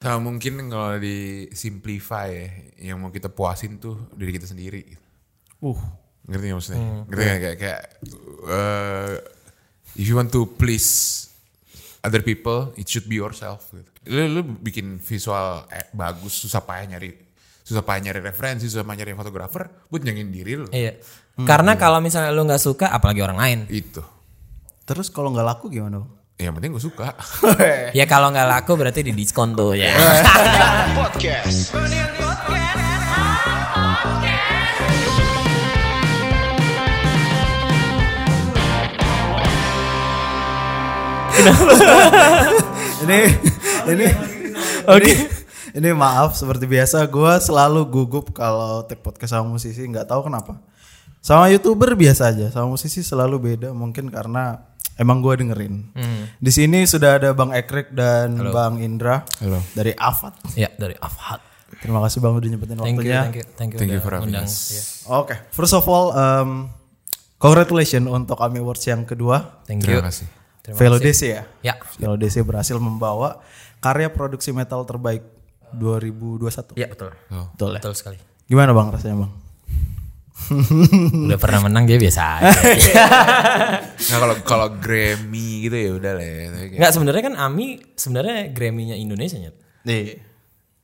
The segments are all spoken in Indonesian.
Nah, mungkin kalau di simplify ya, yang mau kita puasin tuh diri kita sendiri. Uh, Ngerti gak maksudnya? Ngerti gak? Kayak, kayak uh, if you want to please other people, it should be yourself. Gitu. Lu, lu bikin visual eh, bagus, susah payah nyari susah payah nyari referensi, susah payah nyari fotografer, buat nyangin diri lu. Iya. Karena kalau misalnya lu nggak suka, apalagi orang lain. Itu. terus kalau nggak laku gimana? Yang penting gue suka. Ya kalau nggak laku berarti di diskon tuh ya. Podcast. ini ini Oke. Ini, maaf seperti biasa gue selalu gugup kalau take podcast sama musisi nggak tahu kenapa. Sama youtuber biasa aja, sama musisi selalu beda mungkin karena emang gue dengerin. Di sini sudah ada Bang Ekrek dan Bang Indra Halo. dari Afat. ya dari Afhat. Terima kasih Bang udah nyempetin Thank you, waktunya. thank you, thank you, Thank you for having us. Iya. Oke, first of all, um, congratulations untuk AMI Awards yang kedua. Thank you. Terima kasih. Terima Velo kasih. DC ya. Ya, Velo DC berhasil membawa karya produksi metal terbaik 2021. ya betul. Betul ya. Betul sekali. Gimana Bang rasanya Bang? Udah pernah menang dia biasa aja. Nah kalau kalau Grammy gitu ya udah lah ya. Enggak sebenarnya kan Ami sebenarnya Grammy-nya Indonesia nyet. Nih.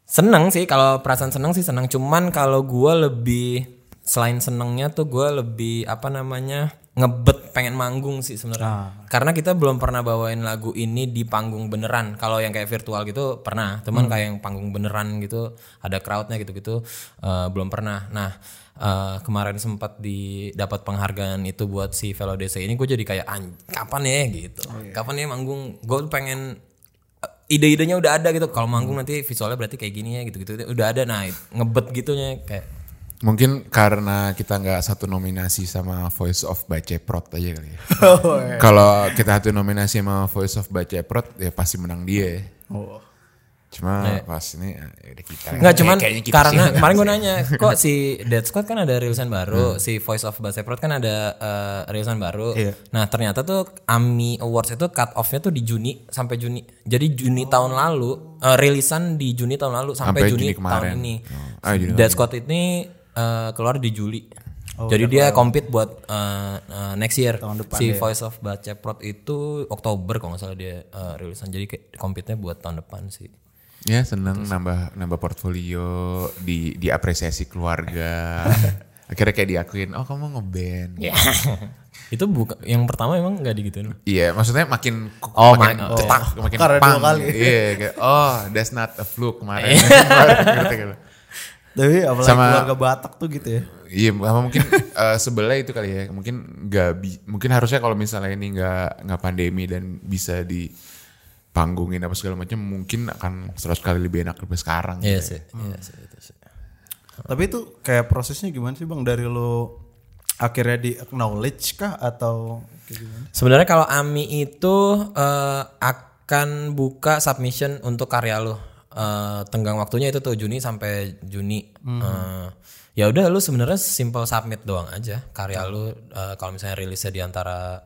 Seneng sih kalau perasaan seneng sih seneng cuman kalau gua lebih selain senengnya tuh gua lebih apa namanya ngebet pengen manggung sih sebenarnya karena kita belum pernah bawain lagu ini di panggung beneran kalau yang kayak virtual gitu pernah cuman kayak yang panggung beneran gitu ada crowdnya gitu gitu belum pernah nah eh, kemarin sempat di dapat penghargaan itu buat si Velo DC ini gue jadi kayak "An- kapan ya gitu kapan ya manggung gue pengen ide-idenya udah ada gitu kalau manggung nanti visualnya berarti kayak gini ya gitu gitu udah ada nah ngebet gitunya kayak Mungkin karena kita nggak satu nominasi sama Voice of Baceprot aja kali ya. Oh, iya. Kalau kita satu nominasi sama Voice of Baceprot ya pasti menang dia. Oh. Cuma pas ini ya udah kita. nggak cuman kita karena sih. kemarin gue nanya kok si Dead Squad kan ada rilisan baru si Voice of Baseprot kan ada eh, rilisan baru Iya. nah ternyata tuh AMI Awards itu cut off-nya tuh di Juni sampai Juni jadi Juni tahun lalu eh, rilisan di Juni tahun lalu sampai, Sampai Juni, Juni kemarin. tahun ini Oh. Ah, Dead Squad ini eh, keluar di Juli jadi dia compete buat eh, eh, next year Tahun depan si ya. Voice of Baceprot itu Oktober kalau nggak salah dia eh, rilisan jadi compete-nya buat tahun depan sih Ya seneng nambah nambah portfolio di diapresiasi keluarga. Akhirnya kayak diakuin, oh kamu ngeband. Ya. itu bukan yang pertama emang nggak digituin. Iya, maksudnya makin Oh, makin ma- cetak, makin Karena dua pang. kali. Iya, kayak oh that's not a fluke kemarin. Gitu. Tapi apalagi Sama- keluarga Batak tuh gitu ya. Iya, sama mungkin eh, sebelah itu kali ya. Mungkin nggak mungkin harusnya kalau misalnya ini nggak nggak pandemi dan bisa di panggungin apa segala macam mungkin akan 100 kali lebih enak daripada sekarang. Iya gitu ya. sih, iya sih itu sih. Tapi itu kayak prosesnya gimana sih Bang dari lo akhirnya di acknowledge kah atau? Sebenarnya kalau AMI itu eh, akan buka submission untuk karya lo. Eh, tenggang waktunya itu tuh Juni sampai Juni. Eh, ya udah lu sebenarnya simple submit doang aja karya lu eh, kalau misalnya rilisnya di antara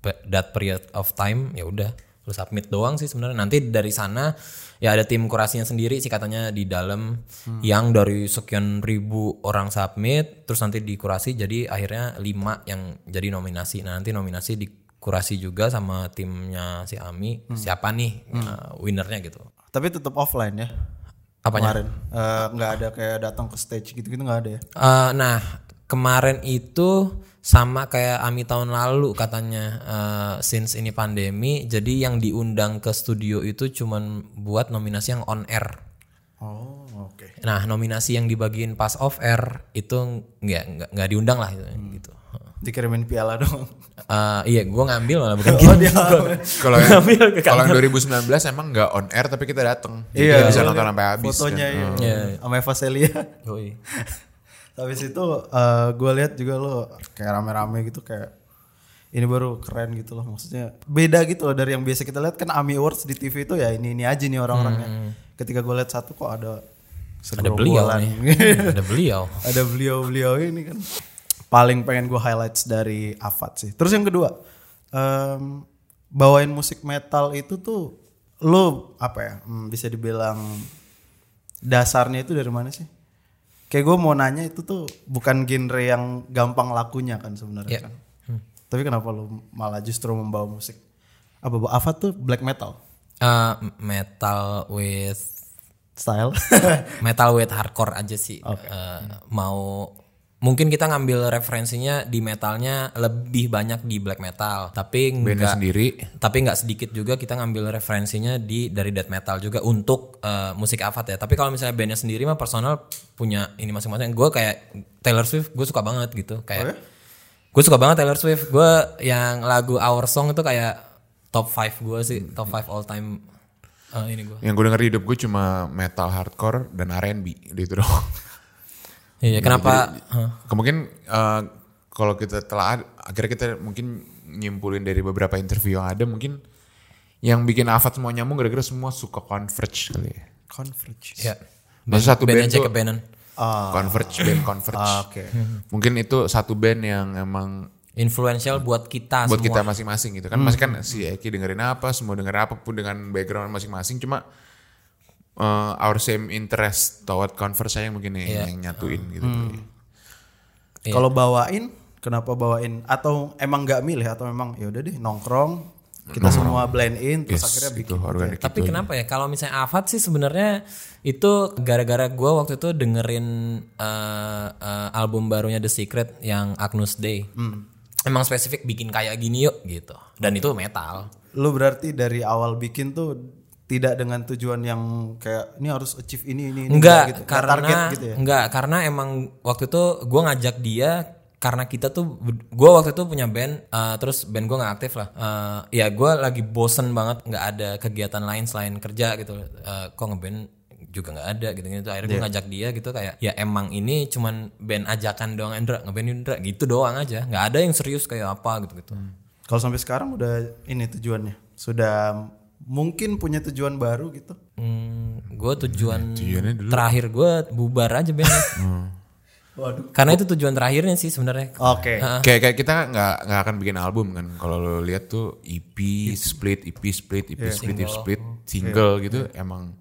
pe- that period of time ya udah lu submit doang sih sebenarnya. Nanti dari sana ya ada tim kurasinya sendiri sih katanya di dalam yang dari sekian ribu orang submit terus nanti dikurasi jadi akhirnya lima yang jadi nominasi. Nah nanti nominasi dikurasi juga sama timnya si Ami. Siapa nih uh, winernya gitu. Tapi tetap offline ya. apanya? Kemarin. Eh, nggak ada kayak datang ke stage gitu-gitu nggak ada ya. Eh, nah kemarin itu sama kayak Ami tahun lalu katanya eh, since ini pandemi jadi yang diundang ke studio itu cuman buat nominasi yang on air Oh, oke. nah nominasi yang dibagiin pas off air itu nggak nggak nggak diundang lah gitu, gitu. Dikirimin piala dong. Eh, iya gue ngambil malah bukan Oh, dia Kalau yang, kalau yang 2019 emang nggak on air tapi kita datang. Jadi Iya, kita bisa iya. nonton sampai habis. Fotonya kan. iya. Iya. sama Eva Celia. Yoi. Habis itu eh, gue lihat juga lo kayak rame-rame gitu kayak ini baru keren gitu loh maksudnya beda gitu loh dari yang biasa kita lihat kan AMI Awards di TV itu ya ini ini aja nih orang-orangnya. Ketika gue lihat satu kok ada Hmm. ada beliau nih ada beliau ada beliau-beliau ini kan paling pengen gue highlights dari Afat sih. Terus yang kedua em, bawain musik metal itu tuh lu apa ya hmm, bisa dibilang dasarnya itu dari mana sih kayak gue mau nanya itu tuh bukan genre yang gampang lakunya kan sebenarnya Iya. kan. Tapi kenapa lu malah justru membawa musik? Apa bu Ava tuh black metal? Eh, metal with style? Metal with hardcore aja sih. Eh, mau mungkin kita ngambil referensinya di metalnya lebih banyak di black metal, tapi enggak sendiri. tapi nggak sedikit juga kita ngambil referensinya di dari death metal juga untuk eh, musik Avat ya. Tapi kalau misalnya bandnya sendiri mah personal punya ini masing-masing. Gue kayak Taylor Swift, gue suka banget gitu. Kayak gue suka banget Taylor Swift. Gue yang lagu Our Song itu kayak top 5 gue sih, top 5 all time eh, ini gue. Yang gue denger di hidup gue cuma metal hardcore dan R&B Udah itu doang. Iya, kenapa? Hah. Kemungkinan eh, kalau kita telah akhirnya kita mungkin nyimpulin dari beberapa interview yang ada mungkin yang bikin Avat semua nyambung gara-gara semua suka Converge kali ya. Converge Ya. Maksudnya satu band tuh Jacob Bannon. Converge, band Converge. Ah, oke Mungkin itu satu band yang emang Influential buat kita buat semua. kita masing-masing gitu kan. Masih kan si Eki dengerin apa, semua dengerin apa pun dengan background masing-masing. Cuma eh, our same interest toward Converse saya mungkin yang, yang nyatuin gitu. Iya. kalau bawain kenapa bawain atau emang nggak milih atau memang ya udah deh nongkrong kita semua blend in terus Yes, akhirnya bikin itu organik Tapi itu. kenapa ya kalau misalnya Avat sih sebenarnya itu gara-gara gue waktu itu dengerin eh, eh, album barunya The Secret yang Agnus Day. Emang spesifik bikin kayak gini yuk gitu. Dan itu metal. lu berarti dari awal bikin tuh tidak dengan tujuan yang kayak ini harus achieve ini ini ini Enggak, gitu. Karena target gitu ya? enggak karena emang waktu itu gue ngajak dia karena kita tuh gue waktu itu punya band eh, terus band gue nggak aktif lah. Eh, ya gue lagi bosen banget nggak ada kegiatan lain selain kerja gitu. Eh, kok ngeband juga nggak ada gitu gitu akhirnya Iya. gue ngajak dia gitu kayak ya emang ini cuman band ajakan doang Indra ngeband Indra gitu doang aja. Nggak ada yang serius kayak apa gitu gitu kalau sampai sekarang udah ini tujuannya? Sudah mungkin punya tujuan baru gitu. Hmm, gue tujuan tujuannya dulu. terakhir gue bubar aja bandnya waduh. Karena itu tujuan terakhirnya sih sebenarnya. Oke. Kayak kayak kita nggak nggak akan bikin album kan. Kalau lo lihat tuh EP split, EP split, EP split, EP split, single gitu emang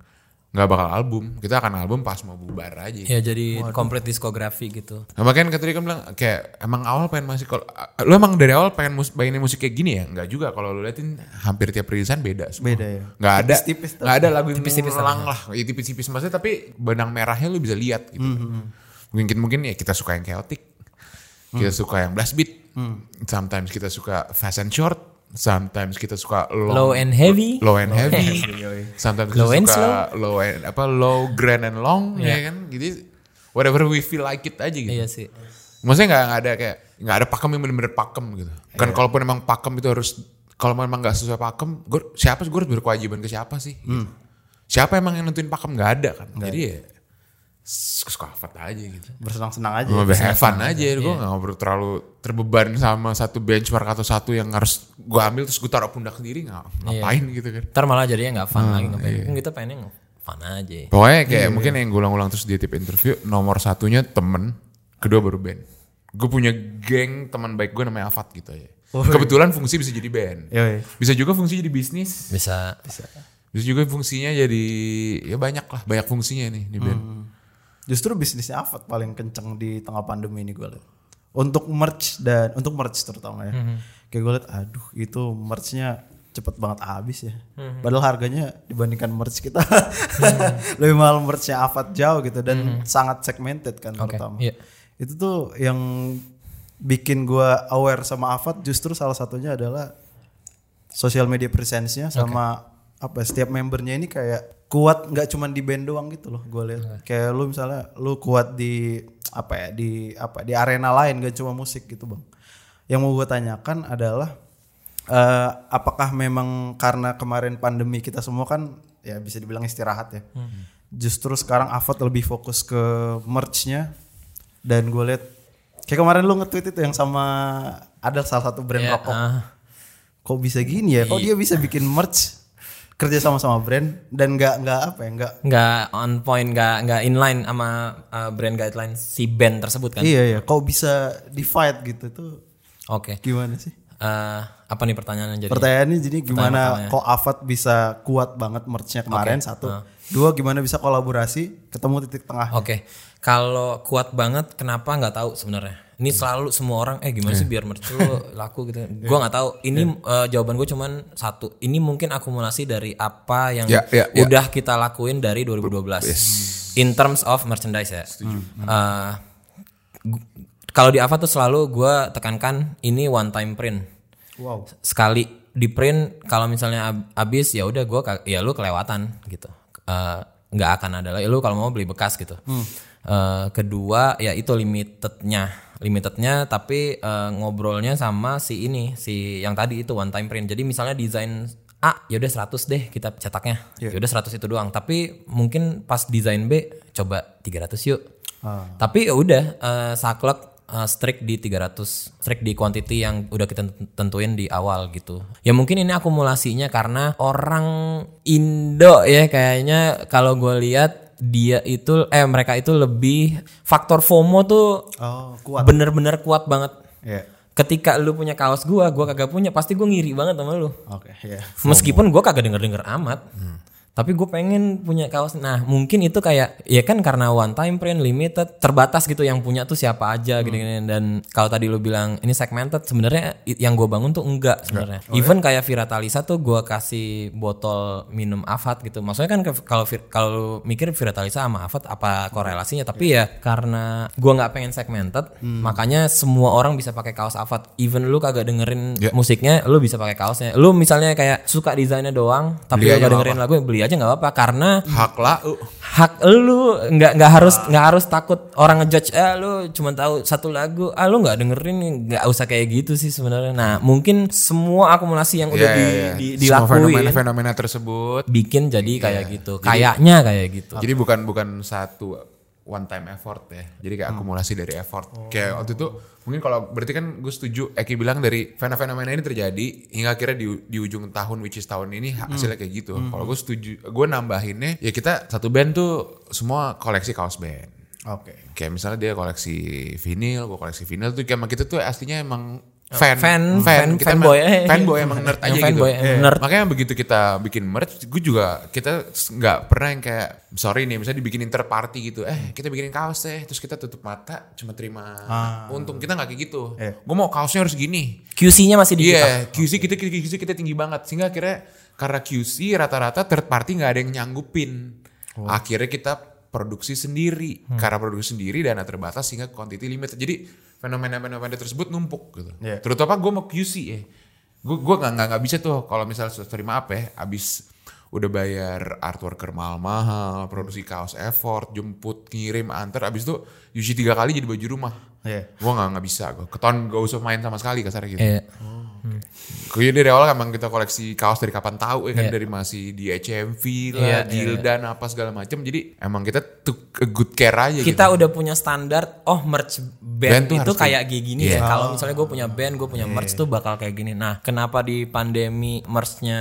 nggak bakal album. Kita akan album pas mau bubar aja. Ya jadi komplit diskografi gitu. Nah, makanya kan tadi kan bilang kayak emang awal pengen masih kalau lu emang dari awal pengen mus bayangin musik kayak gini ya? Enggak juga kalau lu liatin hampir tiap rilisan beda semua. Beda ya. Nggak ada Tipis-tipis nggak ada lagu yang ngulang lah. Ya, tipis-tipis maksudnya tapi benang merahnya lu bisa lihat gitu. Mungkin mungkin ya kita suka yang chaotic. Kita suka yang blast beat. Sometimes kita suka fast and short. Sometimes kita suka long, Low and heavy. low and heavy. Sometimes kita Low and suka low and apa low grand and long ya kan. Jadi whatever we feel like it aja gitu. Iya sih. Maksudnya nggak ada kayak nggak ada pakem yang bener-bener pakem gitu. Kan kalaupun emang pakem itu harus kalau memang nggak sesuai pakem, gue siapa sih gue harus berkewajiban ke siapa sih? Gitu. Siapa emang yang nentuin pakem nggak ada kan? Jadi ya suka hafat aja gitu. bersenang-senang aja Mau have fun aja, gue nggak perlu terlalu terbeban sama satu benchmark atau satu yang harus gue ambil terus gue taruh pundak sendiri nggak ngapain gitu kan? Ntar malah jadinya nggak fun lagi ngapain. Kan kita pengennya nge- fun aja. Pokoknya kayak mungkin yang gue ulang-ulang terus di tip interview nomor satunya temen, kedua baru band. Gue punya geng teman baik gue namanya Afat gitu ya. Kebetulan fungsi bisa jadi band. Bisa juga fungsi jadi bisnis. Bisa. Bisa juga fungsinya jadi ya banyak lah, banyak fungsinya nih di band. Justru bisnisnya Avat paling kenceng di tengah pandemi ini gue liat. Untuk merch dan untuk merch terutama ya. Kayak gue liat, aduh itu merchnya cepet banget habis ya. Padahal harganya dibandingkan merch kita lebih mahal merchnya Avat jauh gitu dan sangat segmented kan terutama. iya. Itu tuh yang bikin gue aware sama Avat justru salah satunya adalah sosial media presence-nya sama apa setiap membernya ini kayak kuat nggak cuma di band doang gitu loh gue lihat. Kayak lu misalnya lu kuat di apa ya di apa di arena lain gak cuma musik gitu bang. Yang mau gue tanyakan adalah eh, apakah memang karena kemarin pandemi kita semua kan ya bisa dibilang istirahat ya. Justru sekarang Avat lebih fokus ke merch-nya. Dan gue lihat kayak kemarin lu nge-tweet itu yang sama ada salah satu brand Ya, rokok. ah. kok bisa gini ya? Kok dia bisa bikin merch kerja sama sama brand dan nggak nggak apa ya nggak nggak on point, nggak nggak inline sama uh, brand guidelines si band tersebut kan. iya ya kok bisa di fight gitu tuh Oke. gimana sih? Eh, apa nih pertanyaannya jadi? Pertanyaannya jadi gimana pertamanya. kok Avat bisa kuat banget merchnya kemarin satu. Dua gimana bisa kolaborasi ketemu titik tengah. Oke, kalau kuat banget, kenapa nggak tahu sebenarnya. Ini selalu semua orang, eh gimana sih biar merch lu laku gitu. Gua nggak tahu. Ini eh, jawaban gue cuman satu. Ini mungkin akumulasi dari apa yang Ya, ya, ya. udah kita lakuin dari 2012. In terms of merchandise ya. Eh, gu- kalau di Ava tuh selalu gue tekankan ini one time print. Wow. Sekali di print kalau misalnya ab- abis ya udah gue ya lu kelewatan gitu. Eh, nggak akan ada lagi. Lu kalau mau beli bekas gitu. Eh, kedua ya itu limitednya, limitednya tapi eh, ngobrolnya sama si ini si yang tadi itu one time print. Jadi misalnya desain A ya udah 100 deh kita cetaknya. Ya udah 100 itu doang. Tapi mungkin pas desain B coba 300 yuk. Tapi ya udah eh, saklek eh, strict di 300, strict di quantity yang udah kita tentuin di awal gitu. Ya mungkin ini akumulasinya karena orang Indo ya kayaknya kalau gue lihat dia itu eh mereka itu lebih faktor FOMO tuh Oh, kuat. bener-bener kuat banget. Iya. Ketika lu punya kaos gua, gua kagak punya, pasti gua ngiri banget sama lu. Oke, ya. Meskipun gua kagak denger-denger amat. Tapi gue pengen punya kaos. Nah mungkin itu kayak ya kan karena one time print limited terbatas gitu yang punya tuh siapa aja gini-gini dan kalau tadi lu bilang ini segmented sebenarnya yang gue bangun tuh enggak sebenarnya. Even kayak Viratalisa tuh gue kasih botol minum Avat gitu. Maksudnya kan kalau kalau mikir Viratalisa sama Avat apa korelasinya? Tapi ya karena gue nggak pengen segmented, makanya semua orang bisa pakai kaos Avat. Even lu kagak dengerin Ya. musiknya, lu bisa pakai kaosnya. Lu misalnya kayak suka desainnya doang, tapi Beli lu aja gak nggak dengerin lagu, beli aja nggak apa-apa karena Hak lah. hak lu nggak nggak harus nggak harus takut orang ngejudge eh lu cuma tahu satu lagu ah lu nggak dengerin nggak usah kayak gitu sih sebenarnya nah mungkin semua akumulasi yang udah Ya, di, ya, ya. di, Semua dilakuin fenomena-fenomena tersebut. bikin jadi kayak gitu kayaknya kayak gitu Jadi bukan bukan satu one time effort ya. Jadi kayak akumulasi dari effort. Kayak waktu itu mungkin kalau berarti kan gue setuju Eki bilang dari fenomena ini terjadi hingga akhirnya di, di ujung tahun which is tahun ini hasilnya kayak gitu. Kalau gue setuju, gue nambahinnya ya kita satu band tuh semua koleksi kaos band. Oke. Kayak misalnya dia koleksi vinil, gue koleksi vinil tuh kayak kita tuh aslinya emang fan, fan- fan- kita fanboy, eh. fanboy emang nerd aja fanboy, gitu. emang nerd. Makanya begitu kita bikin merch, gue juga kita nggak pernah yang kayak sorry nih, misalnya dibikinin third party gitu, eh kita bikinin kaos deh, terus kita tutup mata cuma terima untung kita nggak kayak gitu. Iya. Gue mau kaosnya harus gini. QC-nya masih di Iya, kita QC kita QC kita tinggi banget sehingga akhirnya karena QC rata-rata third party nggak ada yang nyanggupin. Oh. Akhirnya kita produksi sendiri. Hmm. Karena produksi sendiri dana terbatas sehingga quantity limited. Jadi fenomena-fenomena tersebut numpuk gitu. Iya. Terutama gue mau QC ya. Gue gue nggak nggak bisa tuh kalau misalnya story maaf ya, abis udah bayar artworker mahal-mahal, produksi kaos effort, jemput, ngirim, antar, abis itu UC tiga kali jadi baju rumah. Iya. Gue nggak nggak bisa, gue keton gak usah main sama sekali kasarnya gitu. Iya. Kayaknya dari awal emang kita koleksi kaos dari kapan tahu ya kan Iya. dari masih di HMV lah, Iya, Gildan apa segala macam. Jadi emang kita took a good care aja kita gitu. udah punya standar oh merch Band band, tuh itu kayak kayak gini Iya. ya kalau misalnya gue punya band gue punya merch tuh bakal kayak gini nah kenapa di pandemi merchnya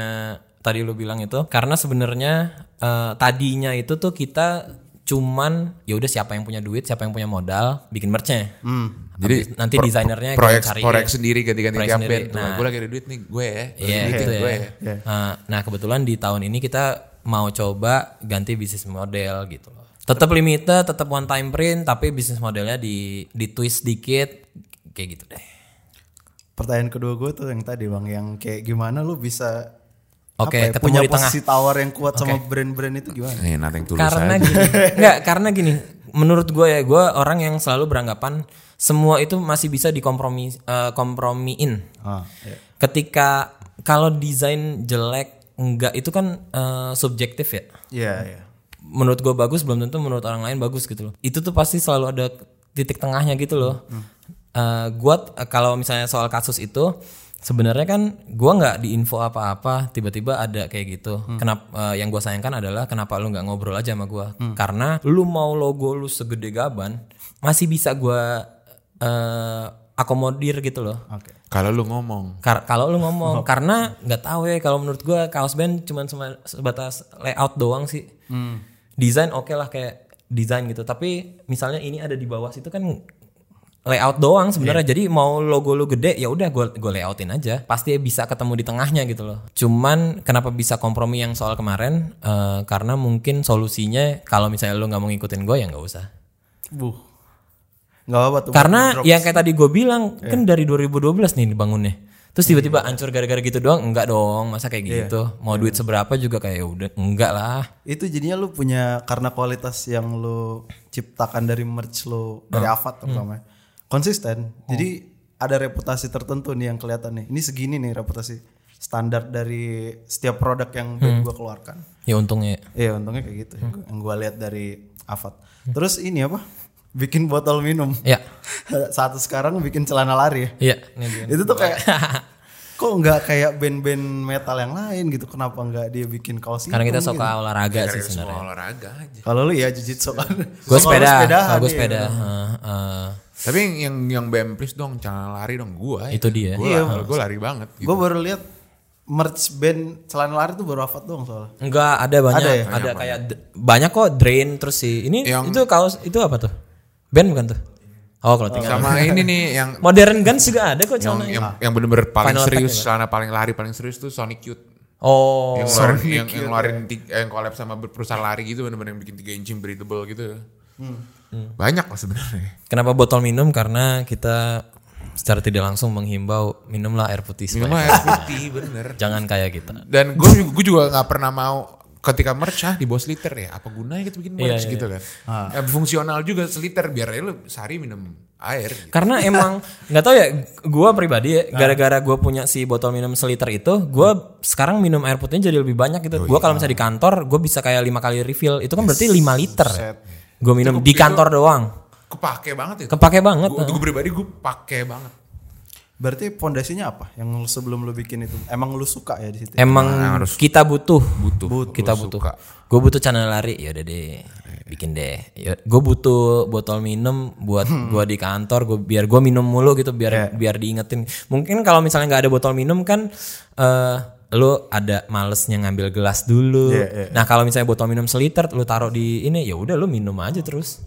tadi lu bilang itu karena sebenarnya eh, tadinya itu tuh kita cuman ya udah siapa yang punya duit siapa yang punya modal bikin merchnya Jadi Habis- nanti pro- desainernya proyek cari proyek sendiri ganti-ganti Proyek tiap sendiri. band. Tuh, Nah. gue lagi ada duit nih, gue ya. Iya Duit gitu gue ya. Nah, nah kebetulan di tahun ini kita mau coba ganti bisnis model gitu loh. Tetap limited, tetap one time print, tapi bisnis modelnya di di twist dikit kayak gitu deh. Pertanyaan kedua gue tuh yang tadi bang, yang kayak gimana lu bisa Oke, apa ya, punya di tengah. posisi tawar yang kuat sama brand-brand itu gimana? Nih, nothing tulus Karena aja. gini, enggak karena gini, menurut gue ya, gue orang yang selalu beranggapan semua itu masih bisa dikompromi eh, kompromiin. Ah, iya. Ketika kalau desain jelek enggak itu kan eh, subjektif ya. Iya, iya. menurut gue bagus belum tentu menurut orang lain bagus gitu loh itu tuh pasti selalu ada titik tengahnya gitu loh Eh, gua eh, kalau misalnya soal kasus itu sebenarnya kan gua nggak diinfo apa-apa tiba-tiba ada kayak gitu. Kenapa yang gue sayangkan adalah kenapa lu nggak ngobrol aja sama gua? Karena lu mau logo lu segede gaban masih bisa gua eh, akomodir gitu loh. Oke. Kalau lu ngomong, Kar- kalau lu ngomong. Karena nggak tahu ya kalau menurut gua kaos band cuman sema- sebatas layout doang sih. Desain oke lah kayak desain gitu. Tapi misalnya ini ada di bawah situ kan layout doang sebenarnya. Jadi mau logo lu gede ya udah gue gue layoutin aja. Pasti bisa ketemu di tengahnya gitu loh. Cuman kenapa bisa kompromi yang soal kemarin? Eh, karena mungkin solusinya kalau misalnya lu nggak mau ngikutin gue ya nggak usah. Buh. Gak apa-apa tuh. Karena yang kayak tadi gue bilang kan dari 2012 nih dibangunnya. Terus tiba-tiba hancur gara-gara gitu doang? Enggak dong, masa kayak gitu. Mau duit seberapa juga kayak ya udah enggak lah. itu jadinya lu punya karena kualitas yang lu ciptakan dari merch lu dari Avat terutama konsisten jadi ada reputasi tertentu nih yang kelihatan nih ini segini nih reputasi standar dari setiap produk yang band gua keluarkan Ya untungnya. iya untungnya kayak gitu yang gua lihat dari Avat terus ini apa bikin botol minum Ya. satu sekarang bikin celana lari ya Iya, itu tuh kayak kok nggak kayak band-band metal yang lain gitu kenapa nggak dia bikin kaos Karena kita suka gitu? olahraga sih sebenarnya. olahraga aja. Kalau lu ya jujitsu kan. Gue sepeda, gue iya. sepeda. Heeh, heeh. Tapi yang yang yang BM please dong jangan lari dong gua. Itu dia. Gue Iya. gue lari banget. Gitu. Gue baru lihat merch band celana lari tuh baru Avat doang soalnya. Enggak, ada banyak. Ada Ada, ya? kayak d- banyak kok drain terus sih. Ini Yang- itu kaos itu apa tuh? Band bukan tuh? Oh, kalau tinggal. Sama ini nih yang Modern Guns juga ada kok yang celana. yang, yang bener-bener paling Final serius, ya, celana paling lari paling serius tuh Sonic Youth. Oh, yang ngeluarin yang, yang ngeluarin tiga, eh, yang collab sama perusahaan lari gitu bener-bener yang bikin 3 inch breathable gitu. Banyak lah sebenarnya. kenapa botol minum? Karena kita secara tidak langsung menghimbau minumlah air putih. supaya- Minum air putih bener. Jangan kayak kita. Dan gue gue juga nggak pernah mau ketika merch ah di bawah seliter ya apa gunanya kita bikin merch Iya, iya, gitu kan Eh, fungsional juga seliter biar aja lu sehari minum air gitu. Karena emang nggak tahu ya, gua pribadi ya, gara-gara gua punya si botol minum seliter itu, gua sekarang minum air putihnya jadi lebih banyak gitu. Gua kalau misalnya di kantor, gua bisa kayak lima kali refill. Itu kan berarti 5 liter. Ya. Gua minum di kantor doang. kepake banget ya Kepake banget. gue gue pribadi gue pake banget Berarti pondasinya apa? Yang lu- sebelum lu bikin itu emang lu suka ya di situ? Emang kita butuh, butuh kita Gua butuh. Gue butuh channel lari, ya udah deh, bikin deh. gue butuh botol minum buat gua di kantor, gue biar gue minum mulu gitu, biar biar diingetin. Mungkin kalau misalnya nggak ada botol minum kan, eh lu ada malesnya ngambil gelas dulu. Iya, iya. Nah kalau misalnya botol minum seliter, lu taruh di ini, ya udah lu minum aja terus.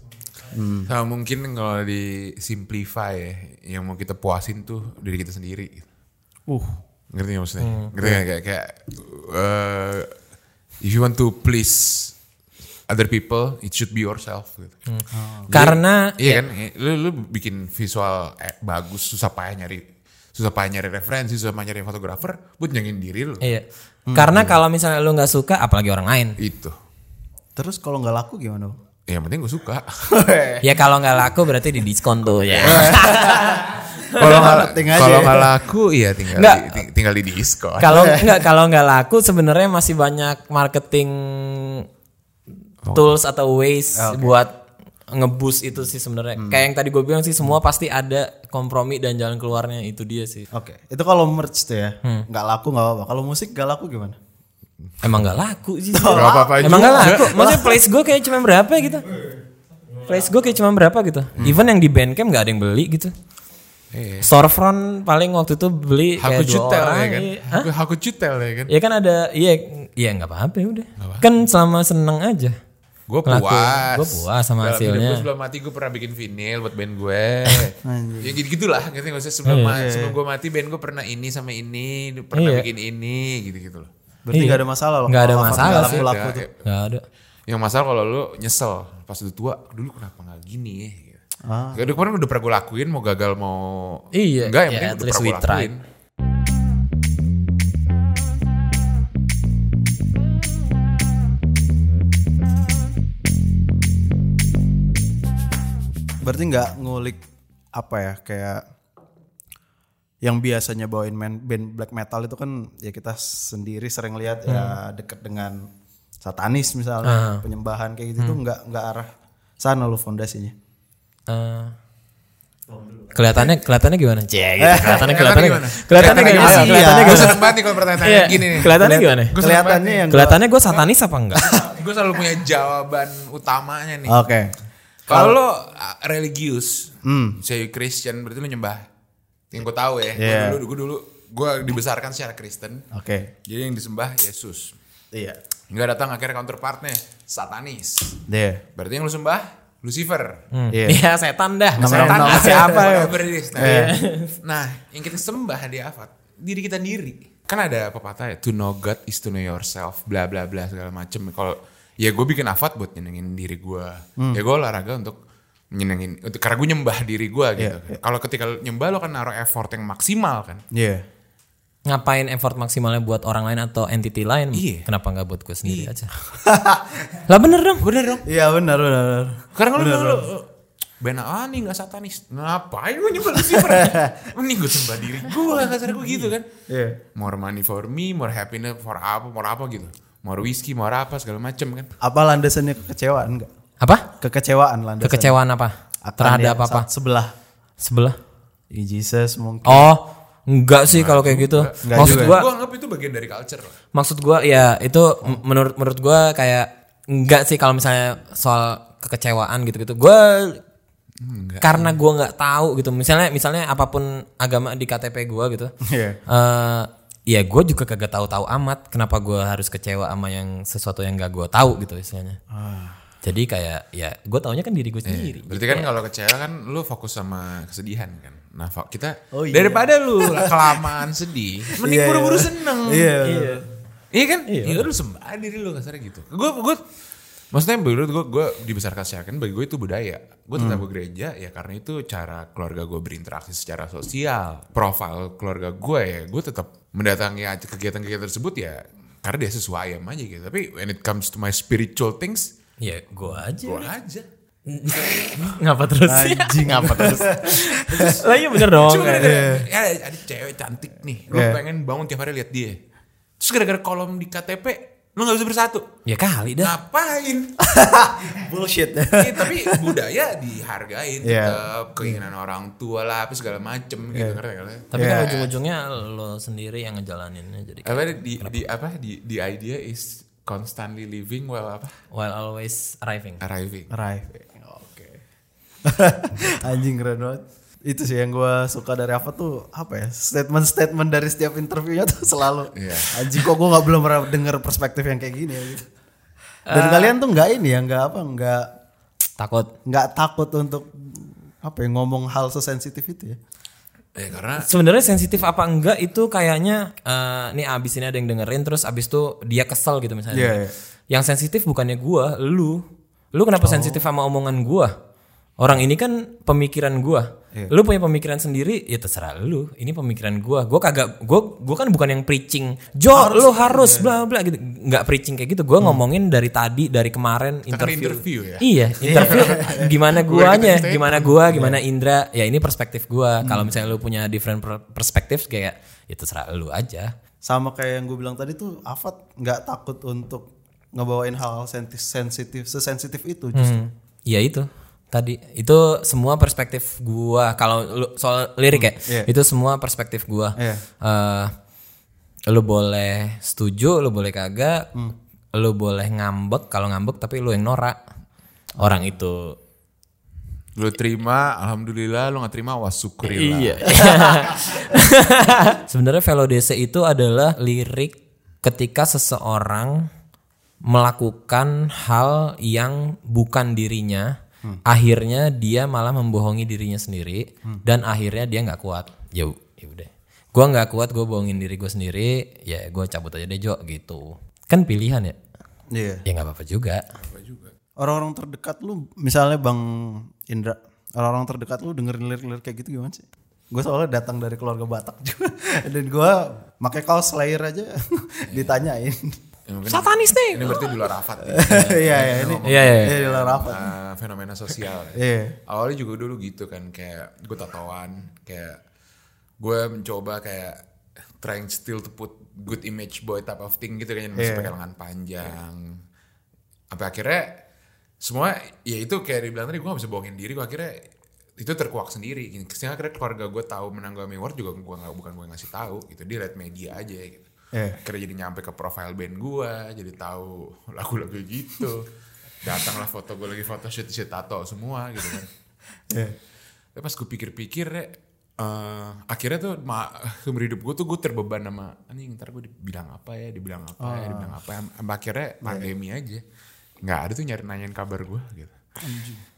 sama mungkin kalau di simplify ya yang mau kita puasin tuh diri kita sendiri Uh, ngerti nggak maksudnya ngerti nggak kayak kayak eh, if you want to please other people it should be yourself gitu. Karena Iya kan, lu, lu bikin visual eh, bagus, susah payah nyari, susah payah nyari referensi, susah payah nyari fotografer, buat nyangin diri lu. iya. Karena kalau misalnya lu nggak suka, apalagi orang lain. Itu. terus kalau nggak laku gimana? Ya, yang penting gue suka. Ya kalau nggak laku berarti di diskon tuh ya. Kalau nggak Marketing aja kalau ya. nggak laku, iya tinggal Nggak. di, ting- tinggal di diskon. kalau nggak kalau nggak laku sebenarnya masih banyak marketing tools atau ways buat ngebus itu sih sebenarnya. Kayak yang tadi gue bilang sih semua pasti ada kompromi dan jalan keluarnya itu dia sih. Oke, itu kalau merch tuh ya, nggak laku nggak apa-apa. Kalau musik nggak laku gimana? Emang nggak laku sih. Gak apa-apa Emang nggak laku. Maksudnya place gue kayak cuma berapa gitu. Place gue kayak cuma berapa gitu. Even yang di Bandcamp nggak ada yang beli gitu. Iya. Storefront paling waktu itu beli How kayak dua tell orang. ya kan? iya. Hah? You tell ya kan? Ya kan ada, iya, iya nggak apa-apa ya udah. Kan selama seneng aja. Gue puas. Gua puas sama Dalam hasilnya. Gue sebelum mati gue pernah bikin vinyl buat band gue. ya gitu gitulah. Ngerti gak usah sebelum, ma- sebelum gue mati band gue pernah ini sama ini, pernah Iya. bikin ini, gitu-gitu loh. Berarti Iya. nggak ada masalah loh. Nggak ada masalah sih. Ya, tuh. ya. Nggak ada. Yang masalah kalau lu nyesel pas udah tua, dulu kenapa nggak gini ya? Gitu. Ah. Udah kemarin udah pernah gue lakuin, mau gagal mau Iya, enggak yang ya, penting at udah least pernah we gue lakuin. Berarti nggak ngulik apa ya kayak yang biasanya bawain man- band black metal itu kan ya kita sendiri sering lihat ya deket dengan satanis misalnya penyembahan kayak gitu tuh nggak nggak arah sana lo fondasinya. Eh, kelihatannya kelihatannya gimana? Cek, gitu. Kelihatannya kelihatannya gimana? gimana? Kelihatannya Kelihatannya gimana? gimana? Kelihatannya Gue seneng banget nih kalau pertanyaan Iya, gini nih. Kelihatannya gimana? Kelihatannya yang Kelihatannya gue satanis apa enggak? gue selalu punya jawaban utamanya nih. Oke. Kalau lo religius, Hmm. saya Christian berarti lo nyembah. Yang gue tahu ya, Iya. gue dulu, gue dulu, gue dibesarkan secara Kristen. Oke. Jadi yang disembah Yesus. Iya. Nggak datang akhirnya counterpartnya satanis. Deh. Berarti yang lo sembah Lucifer. Iya. Iya setan dah. Nama- Setan nama- siapa? Nah, nah, yang kita sembah di Avat, diri kita sendiri. Kan ada pepatah ya, to know God is to know yourself, bla bla bla segala macem. Kalau ya gue bikin Avat buat nyenengin diri gue. Ya gue olahraga untuk nyenengin, untuk karena gue nyembah diri gue gitu. Kalau ketika nyembah lo kan naruh effort yang maksimal kan. Iya. Ngapain effort maksimalnya buat orang lain atau entity lain? Iya. Kenapa nggak buat gue sendiri aja? lah bener dong. Bener dong. Iya benar. benar. Karena lu, lu, lu Ben ah nih gak satanis. Ngapain gue nyembah Lucifer? Mending gue sembah diri gue, kasar gue gitu kan. Iya. More money for me, more happiness for apa, more apa gitu. More whiskey, more apa segala macem kan. Apa landasannya kekecewaan enggak? Apa? Kekecewaan landasan. Kekecewaan apa? Akan Terhadap apa? sa- Sebelah. Sebelah. Ya, Jesus mungkin. Oh, enggak sih kalau kayak gitu. Enggak Maksud juga. gua, Gue anggap itu bagian dari culture lah. maksud gua ya itu m- menurut menurut gua kayak enggak sih kalau misalnya soal kekecewaan gitu-gitu. Gua karena gua nggak tahu gitu. Misalnya misalnya apa pun agama di KTP gua gitu. Iya. eh ya gue juga kagak tahu-tahu amat kenapa gua harus kecewa sama yang sesuatu yang gak gua tahu gitu istilahnya. Jadi kayak ya gue taunya kan diri gue sendiri. Berarti kan kalau kecewa kan lu fokus sama kesedihan kan. Nah kita Oh, iya. daripada lu kelamaan sedih, mending Iya, buru-buru iya. seneng. Iya. Iya kan? Iya. lu sembah diri lu kasarnya gitu. Gue gue maksudnya menurut gue gue dibesarkan secara kan bagi gue itu budaya. Gue tetap ke gereja ya karena itu cara keluarga gue berinteraksi secara sosial. Profil keluarga gue ya gue tetap mendatangi aja kegiatan-kegiatan tersebut ya karena dia sesuai ayam aja gitu. Tapi when it comes to my spiritual things, Ya gue aja. gue aja. Ngapa terus? Anjing. Ngapa terus? Lah iya bener dong. Cuma gara-gara ya ada cewek cantik nih, lu Iya. pengen bangun tiap hari lihat dia. Terus gara-gara kolom di KTP, lu nggak bisa bersatu. Ya kali dah. Ngapain? Bullshit. Ya, tapi budaya dihargain Iya. tetap keinginan orang tua lah apa segala macem gitu ngerti nggak? Tapi Ya. kan ujung-ujungnya lo sendiri yang ngejalaninnya jadi kayak Apa di, di apa di di idea is constantly living while apa while always arriving. arriving. Right. Oke. Anjing keren banget. Itu sih yang gue suka dari apa tuh apa ya statement-statement dari setiap interviewnya tuh selalu Iya. anjing kok gue nggak belum pernah denger perspektif yang kayak gini ya gitu. Dan kalian tuh nggak ini ya nggak apa nggak Takut. nggak takut untuk apa ya ngomong hal sesensitif itu ya. Ya karena Sebenarnya sensitif apa enggak itu kayaknya eh nih abis ini ada yang dengerin terus abis itu dia kesel gitu misalnya. Iya, iya. Yang sensitif bukannya gua, lu. Lu kenapa sensitif sama omongan gua? Orang ini kan pemikiran gua. Lu punya pemikiran sendiri, ya terserah lu. Ini pemikiran gua. Gua kagak gua gua kan bukan yang preaching. Jo, lu harus bla bla gitu. Enggak preaching kayak gitu. Gua ngomongin dari tadi dari kemarin kan interview. interview ya. Iya, interview gimana guanya, gimana gua, gimana Indra. Ya ini perspektif gua. Kalau misalnya lu punya different per- perspektif kayak ya terserah lu aja. Sama kayak yang gue bilang tadi tuh Afat nggak takut untuk ngebawain hal senti- sensitif sesensitif itu justru. Hmm. Iya itu tadi itu semua perspektif gua kalau lu soal lirik ya Iya. itu semua perspektif gua Iya. Eh, lu boleh setuju lu boleh kagak Hmm. lu boleh ngambek kalau ngambek tapi lu yang norak orang itu lu terima, alhamdulillah. Lu nggak terima, wah syukurilah. Iya. Sebenarnya velodese itu adalah lirik ketika seseorang melakukan hal yang bukan dirinya, akhirnya dia malah membohongi dirinya sendiri dan akhirnya dia nggak kuat. Ya ya udah. Gua nggak kuat, gue bohongin diri gue sendiri, ya gue cabut aja deh Jo gitu. Kan pilihan ya. Iya. Ya nggak apa-apa juga. Orang-orang terdekat lu misalnya Bang Indra, orang-orang terdekat lu dengerin lirik-lirik kayak gitu gimana sih? Gue soalnya datang dari keluarga Batak juga dan gue pakai kaos Slayer aja ditanyain. Ya, Satanis nih. Ini berarti di luar Afat ya. Iya iya ini. Iya, iya. Iya di luar apa? Uh, fenomena sosial. ya. Iya. Awalnya juga dulu gitu kan kayak gue tatoan kayak gue mencoba kayak trying still to put good image boy type of thing gitu kan masih Iya. pakai lengan panjang. Sampai akhirnya semua ya itu kayak dibilang tadi gue gak bisa bohongin diri gue akhirnya itu terkuak sendiri. Sehingga akhirnya keluarga gue tahu menang gue award juga gue nggak bukan gue ngasih tahu gitu dia liat media aja gitu. Iya. Akhirnya jadi nyampe ke profile band gue jadi tahu lagu-lagu gitu. Datanglah foto gue lagi foto shoot shoot tato semua gitu kan. Iya. Tapi pas gue pikir-pikir ya, eh, akhirnya tuh ma seumur hidup gue tuh gue terbeban sama anjing ntar gue dibilang apa ya, dibilang apa ya, dibilang apa. ya. Sampai akhirnya pandemi aja. Nggak ada tuh nyari nanyain kabar gue gitu.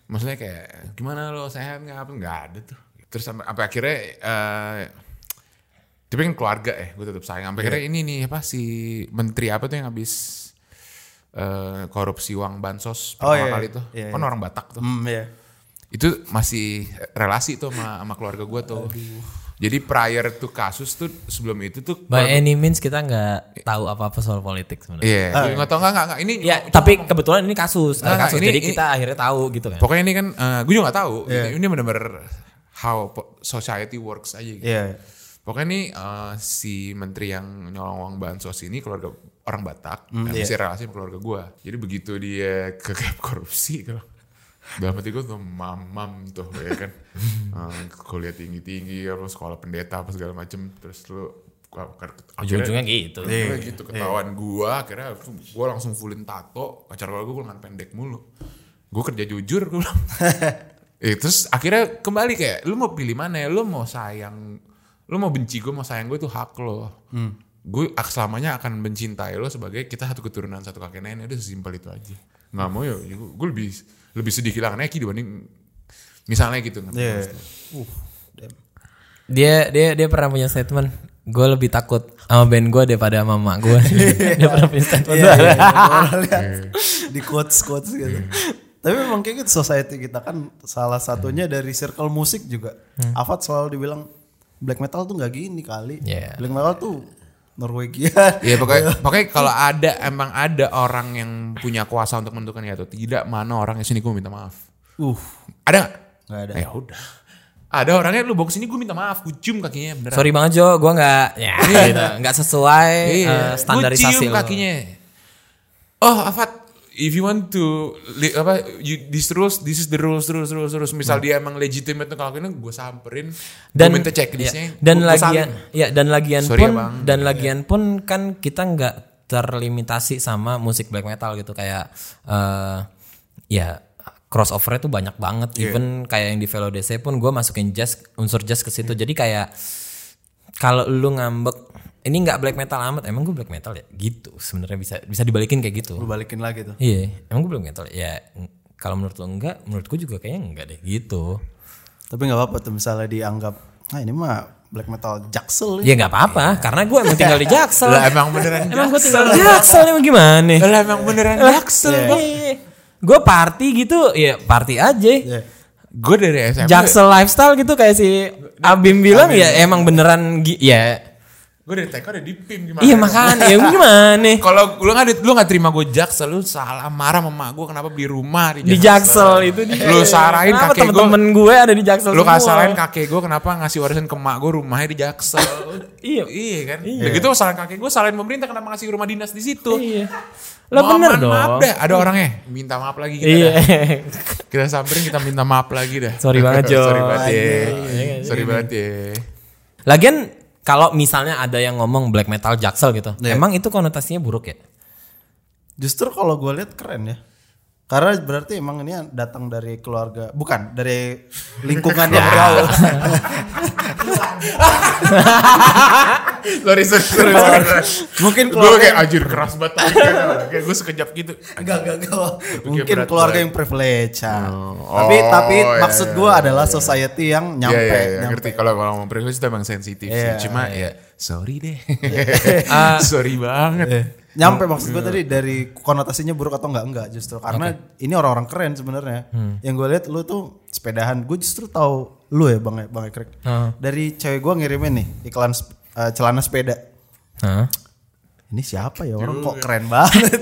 maksudnya kayak gimana lo sehat nggak apa nggak ada tuh terus sampai, sampai akhirnya eh tapi kan keluarga ya gue tetap sayang sampai akhirnya ini nih apa si menteri apa tuh yang habis eh, korupsi uang bansos Oh, pertama iya, kali tuh iya, kan iya. orang Batak tuh Hmm, iya. itu masih relasi tuh sama, sama keluarga gue tuh jadi prior tuh kasus tuh sebelum itu tuh By any means kita nggak tahu apa-apa soal politik sebenarnya. Iya, gue nggak tahu nggak nggak ini Ya, tapi kebetulan ini kasus, Nggak, kasus. ini- jadi ini- kita akhirnya tahu gitu kan. Pokoknya ini kan, gue juga nggak tahu. Ini benar-benar how society works aja. Gitu. Iya. Pokoknya ini eh, si menteri yang nyolong uang bansos ini keluarga orang Batak, Hmm, dan iya. masih relasi sama keluarga gue. Jadi begitu dia ke korupsi, kalau dalam hati gue tuh mamam tuh ya kan, Eh, kuliah tinggi tinggi, apa sekolah pendeta apa segala macem, terus lu akhirnya- Ujung-ujungnya gitu. Akhirnya gitu ketahuan gua akhirnya gua langsung fullin tato pacar gua gua lengan pendek mulu gua kerja jujur gua bilang eh, terus akhirnya kembali kayak lu mau pilih mana ya lu mau sayang lu mau benci gua mau sayang gue itu hak lo gue ak- selamanya akan mencintai lo sebagai kita satu keturunan satu kakek nenek udah sesimpel itu aja nggak mau ya gue lebih lebih sedih kehilangan Eki dibanding misalnya gitu kan Iya. Uh, damn. Dia dia dia pernah punya statement, gue lebih takut sama band gue daripada sama mak gue. dia pernah punya statement. Iya, iya, iya. Gua lihat di quotes quotes gitu. Tapi memang kayak gitu society kita kan salah satunya dari circle musik juga. Afat selalu dibilang black metal tuh nggak gini kali. Iya. Black metal tuh Norwegian. Iya pokoknya pokoknya kalau ada emang ada orang yang punya kuasa untuk menentukan ya atau tidak mana orang yang sini gue minta maaf. Uh, Ada nggak? nggak ada. Ya udah. Ada orangnya lu bawa sini gue minta maaf, gue cium kakinya beneran. Sorry banget Jo, gue nggak ya gitu, nggak sesuai Iya, gue standarisasi cium lo. kakinya. Oh, Afat, if you want to li- apa you, this rules, this is the rules terus terus terus. Misal dia emang legitimate untuk ngelakuin, gue samperin, dan gue minta checklistnya. ya, dan gua- gua lagian salin. ya dan lagian Sorry ya, pun Bang. dan lagian pun kan kita nggak terlimitasi sama musik black metal gitu kayak eh ya crossover tuh banyak banget Iya. even kayak yang di Velo DC pun gue masukin jazz unsur jazz ke situ Iya. jadi kayak kalau lu ngambek ini nggak black metal amat emang gue black metal ya gitu sebenarnya bisa bisa dibalikin kayak gitu Lu balikin lagi tuh. iya emang gue black metal ya kalau menurut lo enggak menurutku juga kayaknya enggak deh gitu Tapi nggak apa-apa tuh misalnya dianggap, ah ini mah black metal jaksel. Ya nggak apa-apa, karena gue emang tinggal di Jaksel. Lah emang beneran emang gue tinggal di Jaksel emang gimana? Lah emang beneran jaksel. Gue party gitu, ya party aja. Iya. Gue dari SMP. Jaksel lifestyle gitu kayak si Abim bilang ya emang beneran ya. Gue dari TK udah di PIM gimana? Iya makanya ya gimana? Kalau lu nggak lu nggak terima gue jaksel, lu salah marah sama mak gue kenapa beli rumah di Di Jaksel itu dia. Lu sarahin Kenapa kakek gue. temen-temen gue ada di Jaksel Lu semua? kasalahin kakek gue kenapa ngasih warisan ke mak gue rumahnya di Jaksel. Iya. iya kan? Iya. gitu salahin kakek gue, salahin pemerintah kenapa ngasih rumah dinas di situ. Iya. Lah bener dong. Maaf deh, ada orangnya. Minta maaf lagi kita Iya. Kita samperin kita minta maaf lagi dah. Sorry banget, Jo. Sorry banget ya. Sorry banget ya. Lagian kalau misalnya ada yang ngomong black metal Jaksel gitu, Iya. emang itu konotasinya buruk ya? Justru kalau gue lihat keren ya. Karena berarti emang ini datang dari keluarga, bukan dari lingkungan yang bergaul. Sorry, sorry, sorry. sorry. Mungkin gue keluarga kayak anjir keras banget. Kayak gue sekejap gitu. Enggak, enggak, enggak. Mungkin keluarga yang privilege. Oh. Tapi Oh, tapi iya, maksud iya, gue adalah society yang Iya, nyampe, iya, nyampe. ngerti. Kalau kalau ngomong privilege itu emang sensitif Iya, sih. Cuma ya sorry deh. Ah. sorry banget. Eh, Nyampe maksud gue tadi dari konotasinya buruk atau enggak enggak justru karena ini orang-orang keren sebenarnya. Hmm. Yang gue lihat lu tuh sepedahan. Gue justru tahu lu ya Bang Bang Ekrek. Heeh. Dari cewek gue ngirimin nih iklan eh, celana sepeda. Hah? Ini siapa ya orang kok keren banget.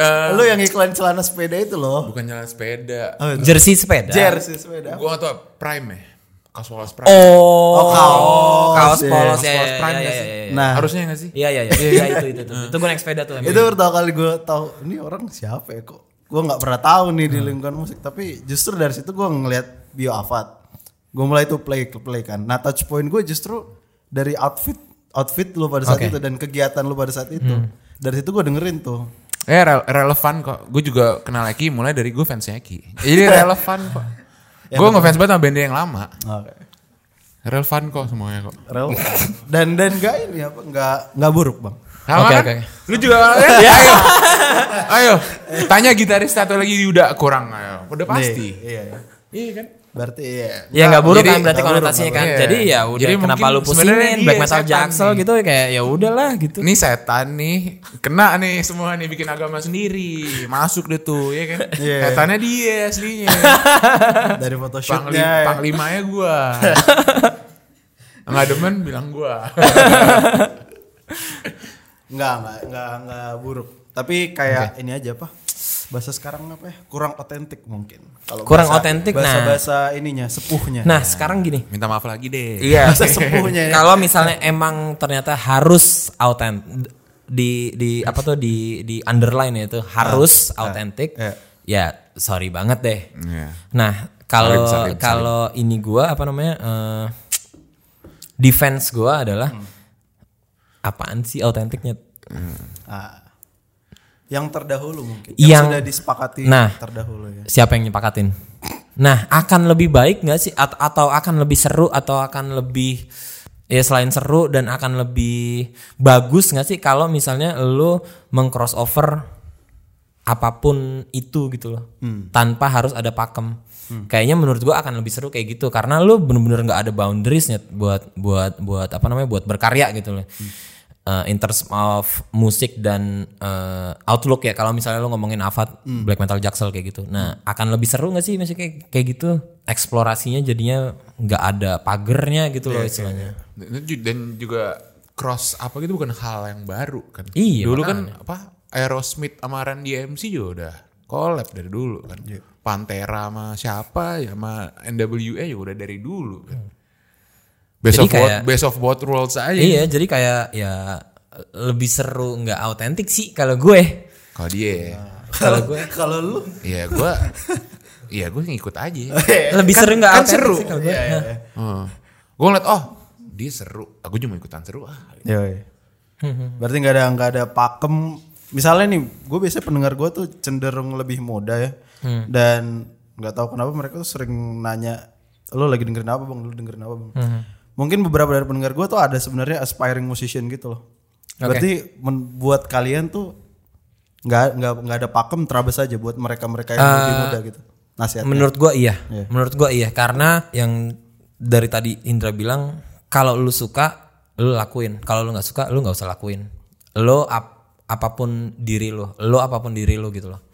Eh, lu yang iklan celana sepeda itu loh. bukan jalan sepeda. Jersey sepeda. Jersey sepeda. Gue gak tau Prime ya. Kaos polos Prime. Oh, kaos. kaos Iya. polos Kaos ya. polos ya, Prime ya, ya, sih? ya, ya. Nah, Harusnya gak sih? Iya iya iya. Iya itu itu itu. Itu gue naik sepeda tuh. itu pertama kali gue tahu ini orang siapa ya kok gue nggak pernah tahu nih di lingkungan musik tapi justru dari situ gue ngeliat bio Avat gue mulai tuh play play kan nah touch point gue justru dari outfit outfit lu pada saat itu dan kegiatan lu pada saat itu dari situ gue dengerin tuh Eh re- relevan kok. Gue juga kenal Eki mulai dari gue fansnya Eki. Jadi relevan kok. Gue ngefans banget sama band yang lama. Oke. Relevan kok semuanya kok. Rel dan dan gak ini apa nggak nggak buruk bang Sama Oke, kan? oke. Lu juga ya, ayo. ayo. Tanya gitaris satu lagi udah kurang ayo. Udah pasti. Nih, iya. Iya kan? Berarti iya. Ya nggak buruk Jadi- kan berarti nggak konotasinya kan. nggak Jadi ya Iya. udah Jadi kenapa mungkin lu sebenarnya pusingin black metal jaksel nih. gitu kayak ya udahlah gitu. Nih setan nih kena nih semua nih bikin agama sendiri. Masuk deh tuh ya kan. Iya. Setannya dia aslinya. Dari Panglim, photoshootnya. ya. panglimanya gua. Nggak demen bilang gua. Enggak, enggak, enggak, enggak buruk. Tapi kayak ini aja apa? Bahasa sekarang apa ya? Kurang otentik mungkin. Kalau Kurang bahasa- otentik, nah. Bahasa-bahasa ininya, sepuhnya. Nah sekarang gini. Minta maaf lagi deh. Iya. bahasa sepuhnya ya. Kalau misalnya emang ternyata harus autentik di di apa tuh di di underline itu harus autentik. iya. Ya sorry banget deh. Iya. Nah kalau kalau ini gua apa namanya eh, defense gua adalah Hmm. apaan sih autentiknya? Ah. Yang terdahulu mungkin. Yang- Yang, sudah disepakati Nah. terdahulu ya. Siapa yang nyepakatin? Nah akan lebih baik nggak sih At- atau akan lebih seru atau akan lebih ya selain seru dan akan lebih bagus nggak sih kalau misalnya lu mengcrossover apa pun itu gitu loh tanpa harus ada pakem kayaknya menurut gua akan lebih seru kayak gitu karena lu bener-bener nggak ada boundariesnya buat buat buat apa namanya buat berkarya gitu loh Uh, in terms of musik dan uh, outlook ya kalau misalnya lu ngomongin Avat black metal jaksel kayak gitu nah akan lebih seru nggak sih masih kayak kayak gitu eksplorasinya jadinya nggak ada pagernya gitu loh istilahnya Dan ju- Dan juga cross apa gitu bukan hal yang baru kan. Iya, Dulu makanya. kan apa Aerosmith sama Run DMC juga udah collab dari dulu kan. Iya. Pantera sama siapa ya sama NWA juga udah dari dulu kan. Best Jadi of both, kayak- best of both worlds aja. Iya, jadi kayak ya lebih seru nggak autentik sih kalau gue. Kalau dia, Kalau gue Kalau lu iya gue, iya gue ngikut aja. lebih seru nggak kan autentik seru. sih kalau gue. Gue ngeliat oh dia seru, aku juga mau ikutan seru ah. Yoi. Berarti nggak ada nggak ada pakem. Misalnya nih, gue biasanya pendengar gue tuh cenderung lebih muda ya, dan nggak tahu kenapa mereka tuh sering nanya, lo lagi dengerin apa bang? Lo dengerin apa bang? Mungkin beberapa dari pendengar gue tuh ada sebenarnya aspiring musician gitu loh. Berarti men- buat kalian tuh nggak nggak nggak ada pakem terabas aja buat mereka mereka yang lebih muda gitu. Nasihatnya. Menurut gue iya. Iya. Menurut gue iya karena yang dari tadi Indra bilang kalau lu suka lu lakuin. Kalau lu nggak suka lu nggak usah lakuin. Lo ap- apa pun diri lo, lo apa pun diri lo gitu loh.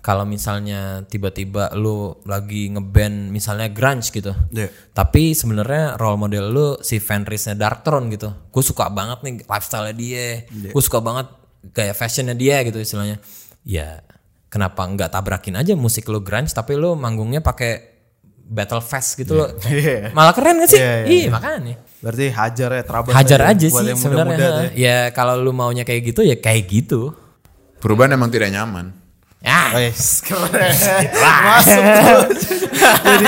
Kalau misalnya tiba-tiba lu lagi ngeband misalnya grunge gitu. Iya. Tapi sebenarnya role model lu si Fenrisnya Darkthrone gitu. Gue suka banget nih lifestyle dia. Gue suka banget kayak fashionnya dia gitu istilahnya. Ya kenapa nggak tabrakin aja musik lu grunge tapi lu manggungnya pakai battle fest gitu loh. Iya. Malah keren gak sih? Iya, iya, Iya makanya. Berarti hajar ya terabas. Hajar aja buat sih yang sebenarnya. ya. Ya kalau lu maunya kayak gitu ya kayak gitu. Perubahan emang tidak nyaman. Ya. Wes, keren. Masuk. Jadi.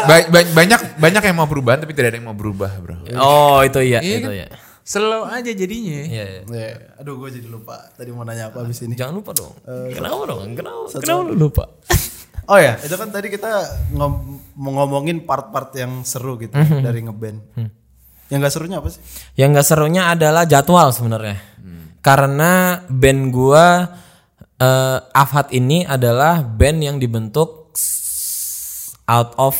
Ba- ba- banyak banyak yang mau perubahan tapi tidak ada yang mau berubah bro. Oh itu iya, Iya itu kan? ya. Slow aja jadinya. Iya, iya. Ya, aduh gue jadi lupa tadi mau nanya apa abis ini. Jangan lupa dong. Eh, Kenapa dong? Kenapa? Kenapa lu lupa? Oh ya, itu kan tadi kita ngom ngomongin part-part yang seru gitu Mhm. dari ngeband. Yang gak serunya apa sih? Yang nggak serunya adalah jadwal sebenarnya. Karena band gua eh Afhat ini adalah band yang dibentuk out of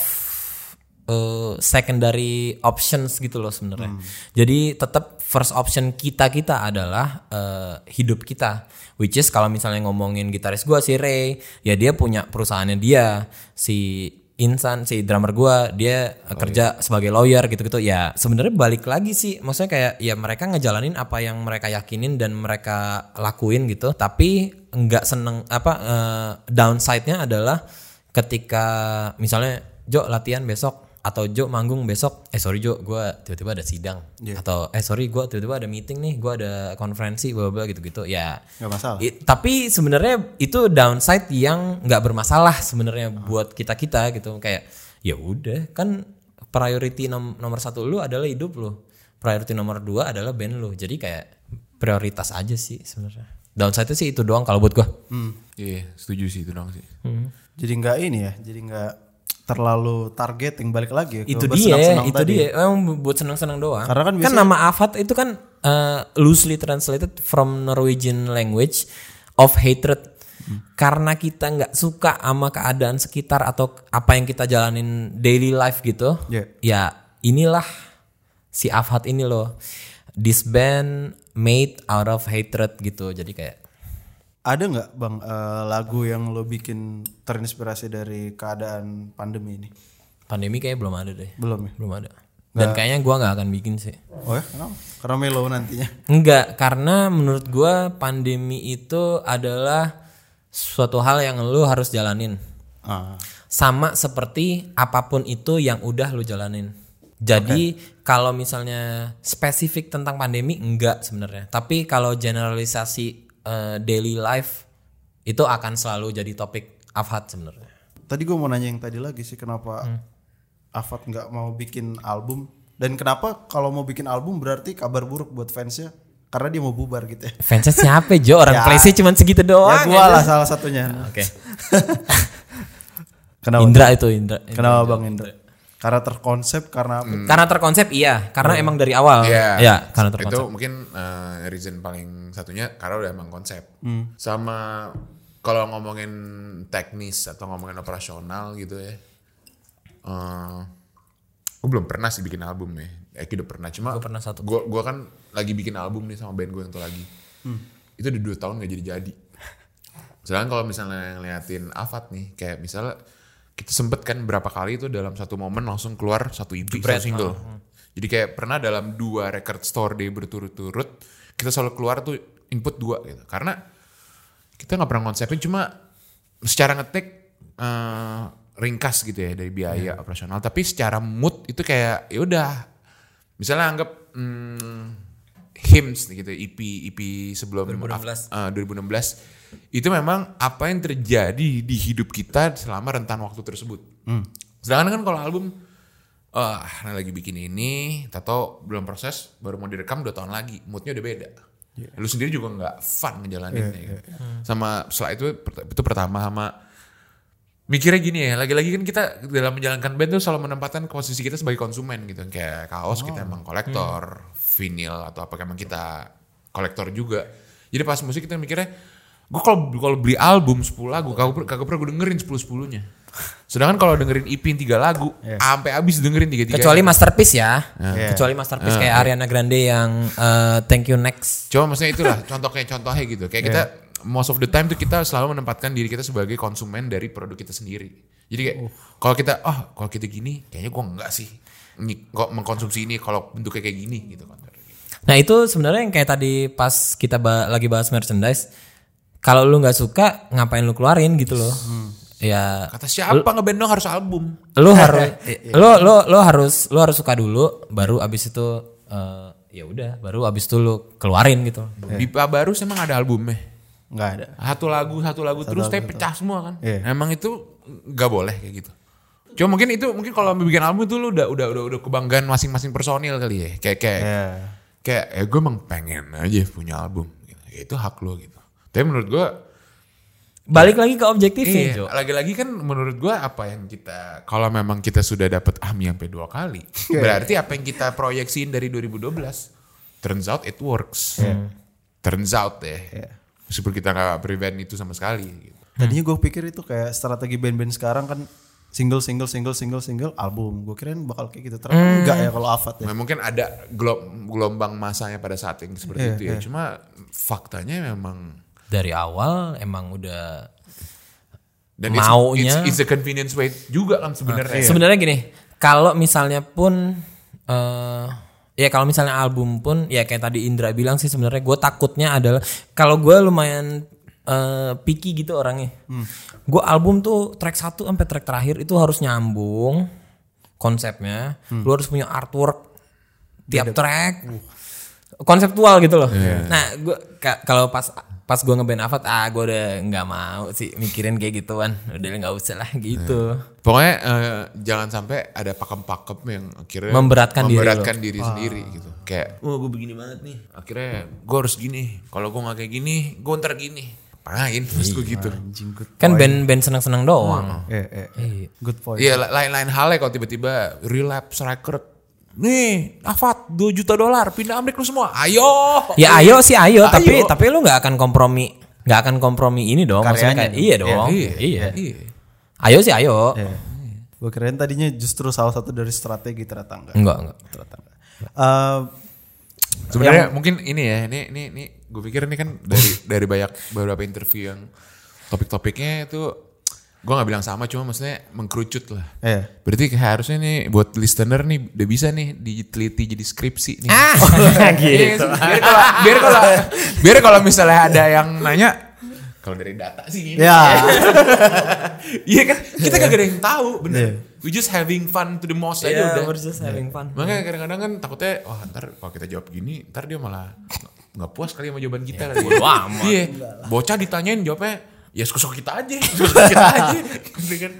eh, secondary options gitu loh sebenarnya. Jadi tetap first option kita kita adalah eh, hidup kita. Which is kalau misalnya ngomongin gitaris gua si Ray, ya dia punya perusahaannya dia. Si Insan si drummer gua dia eh, kerja sebagai lawyer gitu-gitu. Ya sebenarnya balik lagi sih maksudnya kayak ya mereka ngejalanin apa yang mereka yakinin dan mereka lakuin gitu. Tapi nggak seneng apa eh, downside-nya adalah ketika misalnya Jo latihan besok atau Jo manggung besok eh sorry Jo gua tiba-tiba ada sidang. Atau eh sorry gua tiba-tiba ada meeting nih gua ada konferensi bla bla gitu-gitu. Ya. Gak masalah. I- tapi sebenarnya itu downside yang nggak bermasalah sebenarnya buat kita kita gitu. Kayak ya udah kan priority nom- nomor satu lu adalah hidup lu. Priority nomor dua adalah band lu. Jadi kayak prioritas aja sih sebenarnya. Downside sih itu doang kalau buat gua. Iya, setuju sih itu dong sih. Jadi nggak ini ya, jadi nggak terlalu targeting balik lagi ya, itu dia itu tadi. dia. Emang buat senang-senang doang. Karena kan biasanya- nama Avat itu kan uh, loosely translated from Norwegian language of hatred. Karena kita nggak suka sama keadaan sekitar atau apa yang kita jalanin daily life gitu Iya. ya inilah si Avat ini loh. This band made out of hatred gitu. Jadi kayak Ada nggak bang eh, lagu yang lo bikin terinspirasi dari keadaan pandemi ini? pandemi kayaknya belum ada deh Belum ya? belum ada dan kayaknya gua nggak akan bikin sih Oh ya, kenapa? Karena melo nantinya. Enggak, karena menurut gua pandemi itu adalah suatu hal yang lu harus jalanin. Ah, Sama seperti apa pun itu yang udah lu jalanin. Jadi kalau misalnya spesifik tentang pandemi enggak sebenarnya. Tapi kalau generalisasi eh, daily life itu akan selalu jadi topik Afhat sebenarnya. tadi gue mau nanya yang tadi lagi sih kenapa Afat nggak mau bikin album dan kenapa kalau mau bikin album berarti kabar buruk buat fansnya karena dia mau bubar gitu ya. Fansnya siapa Jo? Orang Ya. Playstation cuma segitu doang. ya gue lah salah satunya. Oke. Kenapa? Indra itu Indra. Kenapa bang Indra? Karena terkonsep karena apa? Karena terkonsep iya, karena emang dari awal. Iya. Ya, karena terkonsep. Itu mungkin eh, reason paling satunya karena udah emang konsep. Sama kalau ngomongin teknis atau ngomongin operasional gitu ya. eh gue belum pernah sih bikin album ya. Eki udah pernah cuma Gua pernah satu. Gue gua kan lagi bikin album nih sama band gue yang tuh lagi. Itu udah dua tahun gak jadi-jadi. Sedangkan kalau misalnya ngeliatin Avat nih, kayak misalnya kita sempet kan berapa kali itu dalam satu momen langsung keluar satu EP, satu single. Jadi kayak pernah dalam dua record store day berturut-turut, kita selalu keluar tuh input dua gitu. Karena kita nggak pernah konsepin cuma secara ngetik eh, ringkas gitu ya dari biaya operasional. Tapi secara mood itu kayak ya udah, misalnya anggap hmm, hymns gitu EP EP sebelum 2016. eh, 2016 itu memang apa yang terjadi di hidup kita selama rentan waktu tersebut. Sedangkan kan kalau album ah nah lagi bikin ini, tato belum proses, baru mau direkam dua tahun lagi, moodnya udah beda. Lu sendiri juga nggak fun ngejalaninnya. gitu. Sama setelah itu itu pertama sama mikirnya gini ya, lagi-lagi kan kita dalam menjalankan band tuh selalu menempatkan posisi kita sebagai konsumen gitu. Kayak kaos kita emang kolektor, vinyl atau apa emang kita kolektor juga. Jadi pas musik kita mikirnya, gue kalau kalau beli album 10 lagu, kagak kagak pernah gue dengerin 10 10-nya. Sedangkan kalau dengerin EP 3 lagu, sampai habis dengerin 3 3 Kecuali masterpiece ya. Iya. Kecuali masterpiece kayak Ariana Grande yang eh, Thank You Next. Cuma maksudnya itulah contohnya contohnya gitu. Kayak kita most of the time tuh kita selalu menempatkan diri kita sebagai konsumen dari produk kita sendiri. Jadi kayak kalau kita oh kalau kita gini kayaknya gua enggak sih Ini kok mengkonsumsi ini kalau bentuknya kayak gini gitu kan. Nah itu sebenarnya yang kayak tadi pas kita ba- lagi bahas merchandise, kalau lu nggak suka ngapain lu keluarin gitu loh. Ya Kata siapa ngeband dong harus album. lu harus lu lu lu harus lu harus suka dulu baru abis itu eh, ya udah baru abis itu lu keluarin gitu. Bipa baru emang ada albumnya. Nggak ada. Satu lagu satu lagu terus tapi pecah semua kan. Iya. Emang itu nggak boleh kayak gitu. Cuma mungkin itu mungkin kalau bikin album itu lu udah udah udah udah kebanggaan masing-masing personil kali ya. Kayak kayak Ya. kayak ya gue emang pengen aja punya album gitu. ya itu hak lo gitu tapi menurut gue Balik lagi ke objektifnya, iya, Jo. lagi-lagi kan menurut gue apa yang kita kalau memang kita sudah dapat AMI sampai dua kali berarti apa yang kita proyeksiin dari 2012 turns out it works turns out deh meskipun kita nggak prevent itu sama sekali gitu. Tadinya gue pikir itu kayak strategi band-band sekarang kan single single single single single album. Gue kirain bakal kayak gitu. Ternyata enggak ya kalau Avat ya. Nah, mungkin ada gelo- gelombang masanya pada saat yang seperti Iya, itu ya cuma faktanya memang Dari awal emang udah dan it's- Maunya. it's, it's a convenience way juga kan sebenarnya Sebenarnya gini, kalau misalnya pun eh ya kalau misalnya album pun ya kayak tadi Indra bilang sih sebenarnya gue takutnya adalah kalau gue lumayan eh picky gitu orangnya. Gue album tuh track 1 sampai track terakhir itu harus nyambung konsepnya. Lu harus punya artwork tiap track. Konseptual gitu loh. Nah, gue kalau pas pas gue ngeband Avat ah gue udah nggak mau sih mikirin kayak gituan. Udah nggak usah lah gitu. Pokoknya eh, jangan sampai ada pakem-pakem yang akhirnya Memberatkan diri memberatkan diri, sendiri gitu. Kayak, oh gue begini banget nih. Akhirnya gue harus gini. Kalau gue nggak kayak gini, gue ntar gini. ngapain terus gue gitu Anjing good. Kan band-band senang-senang doang. Eh, eh, Iya. good point. Iya lain-lain halnya kalau tiba-tiba relapse record nih Afat 2 juta dolar pindah Amerika lu semua ayo Ya ayo sih ayo, Ayo. tapi tapi lu nggak akan kompromi, nggak akan kompromi ini dong. Maksudnya Karyanya kayak dong. iya dong. iya Iya. iya Ayo sih ayo. Gue kirain tadinya justru salah satu dari strategi ternyata enggak. Enggak enggak. Ternyata enggak. Eh, sebenarnya mungkin ini ya ini ini ini gue pikir ini kan dari dari banyak beberapa interview yang topik-topiknya itu gue nggak bilang sama cuma maksudnya mengkerucut lah eh. berarti harusnya nih buat listener nih udah bisa nih diteliti jadi skripsi nih Ah, Iya biar kalau biar kalau biar kalau misalnya ada yang nanya kalau dari data sih ini. Ya. Iya kan kita kagak ada yang tahu Iya. bener. We just having fun to the most aja Iya, udah. we're just having fun. Makanya kadang-kadang kan takutnya wah ntar kalau kita jawab gini ntar dia malah nggak puas kali sama jawaban kita amat. Iya. Bocah ditanyain jawabnya ya suka-suka kita aja. Suka kita aja. Gitu kan.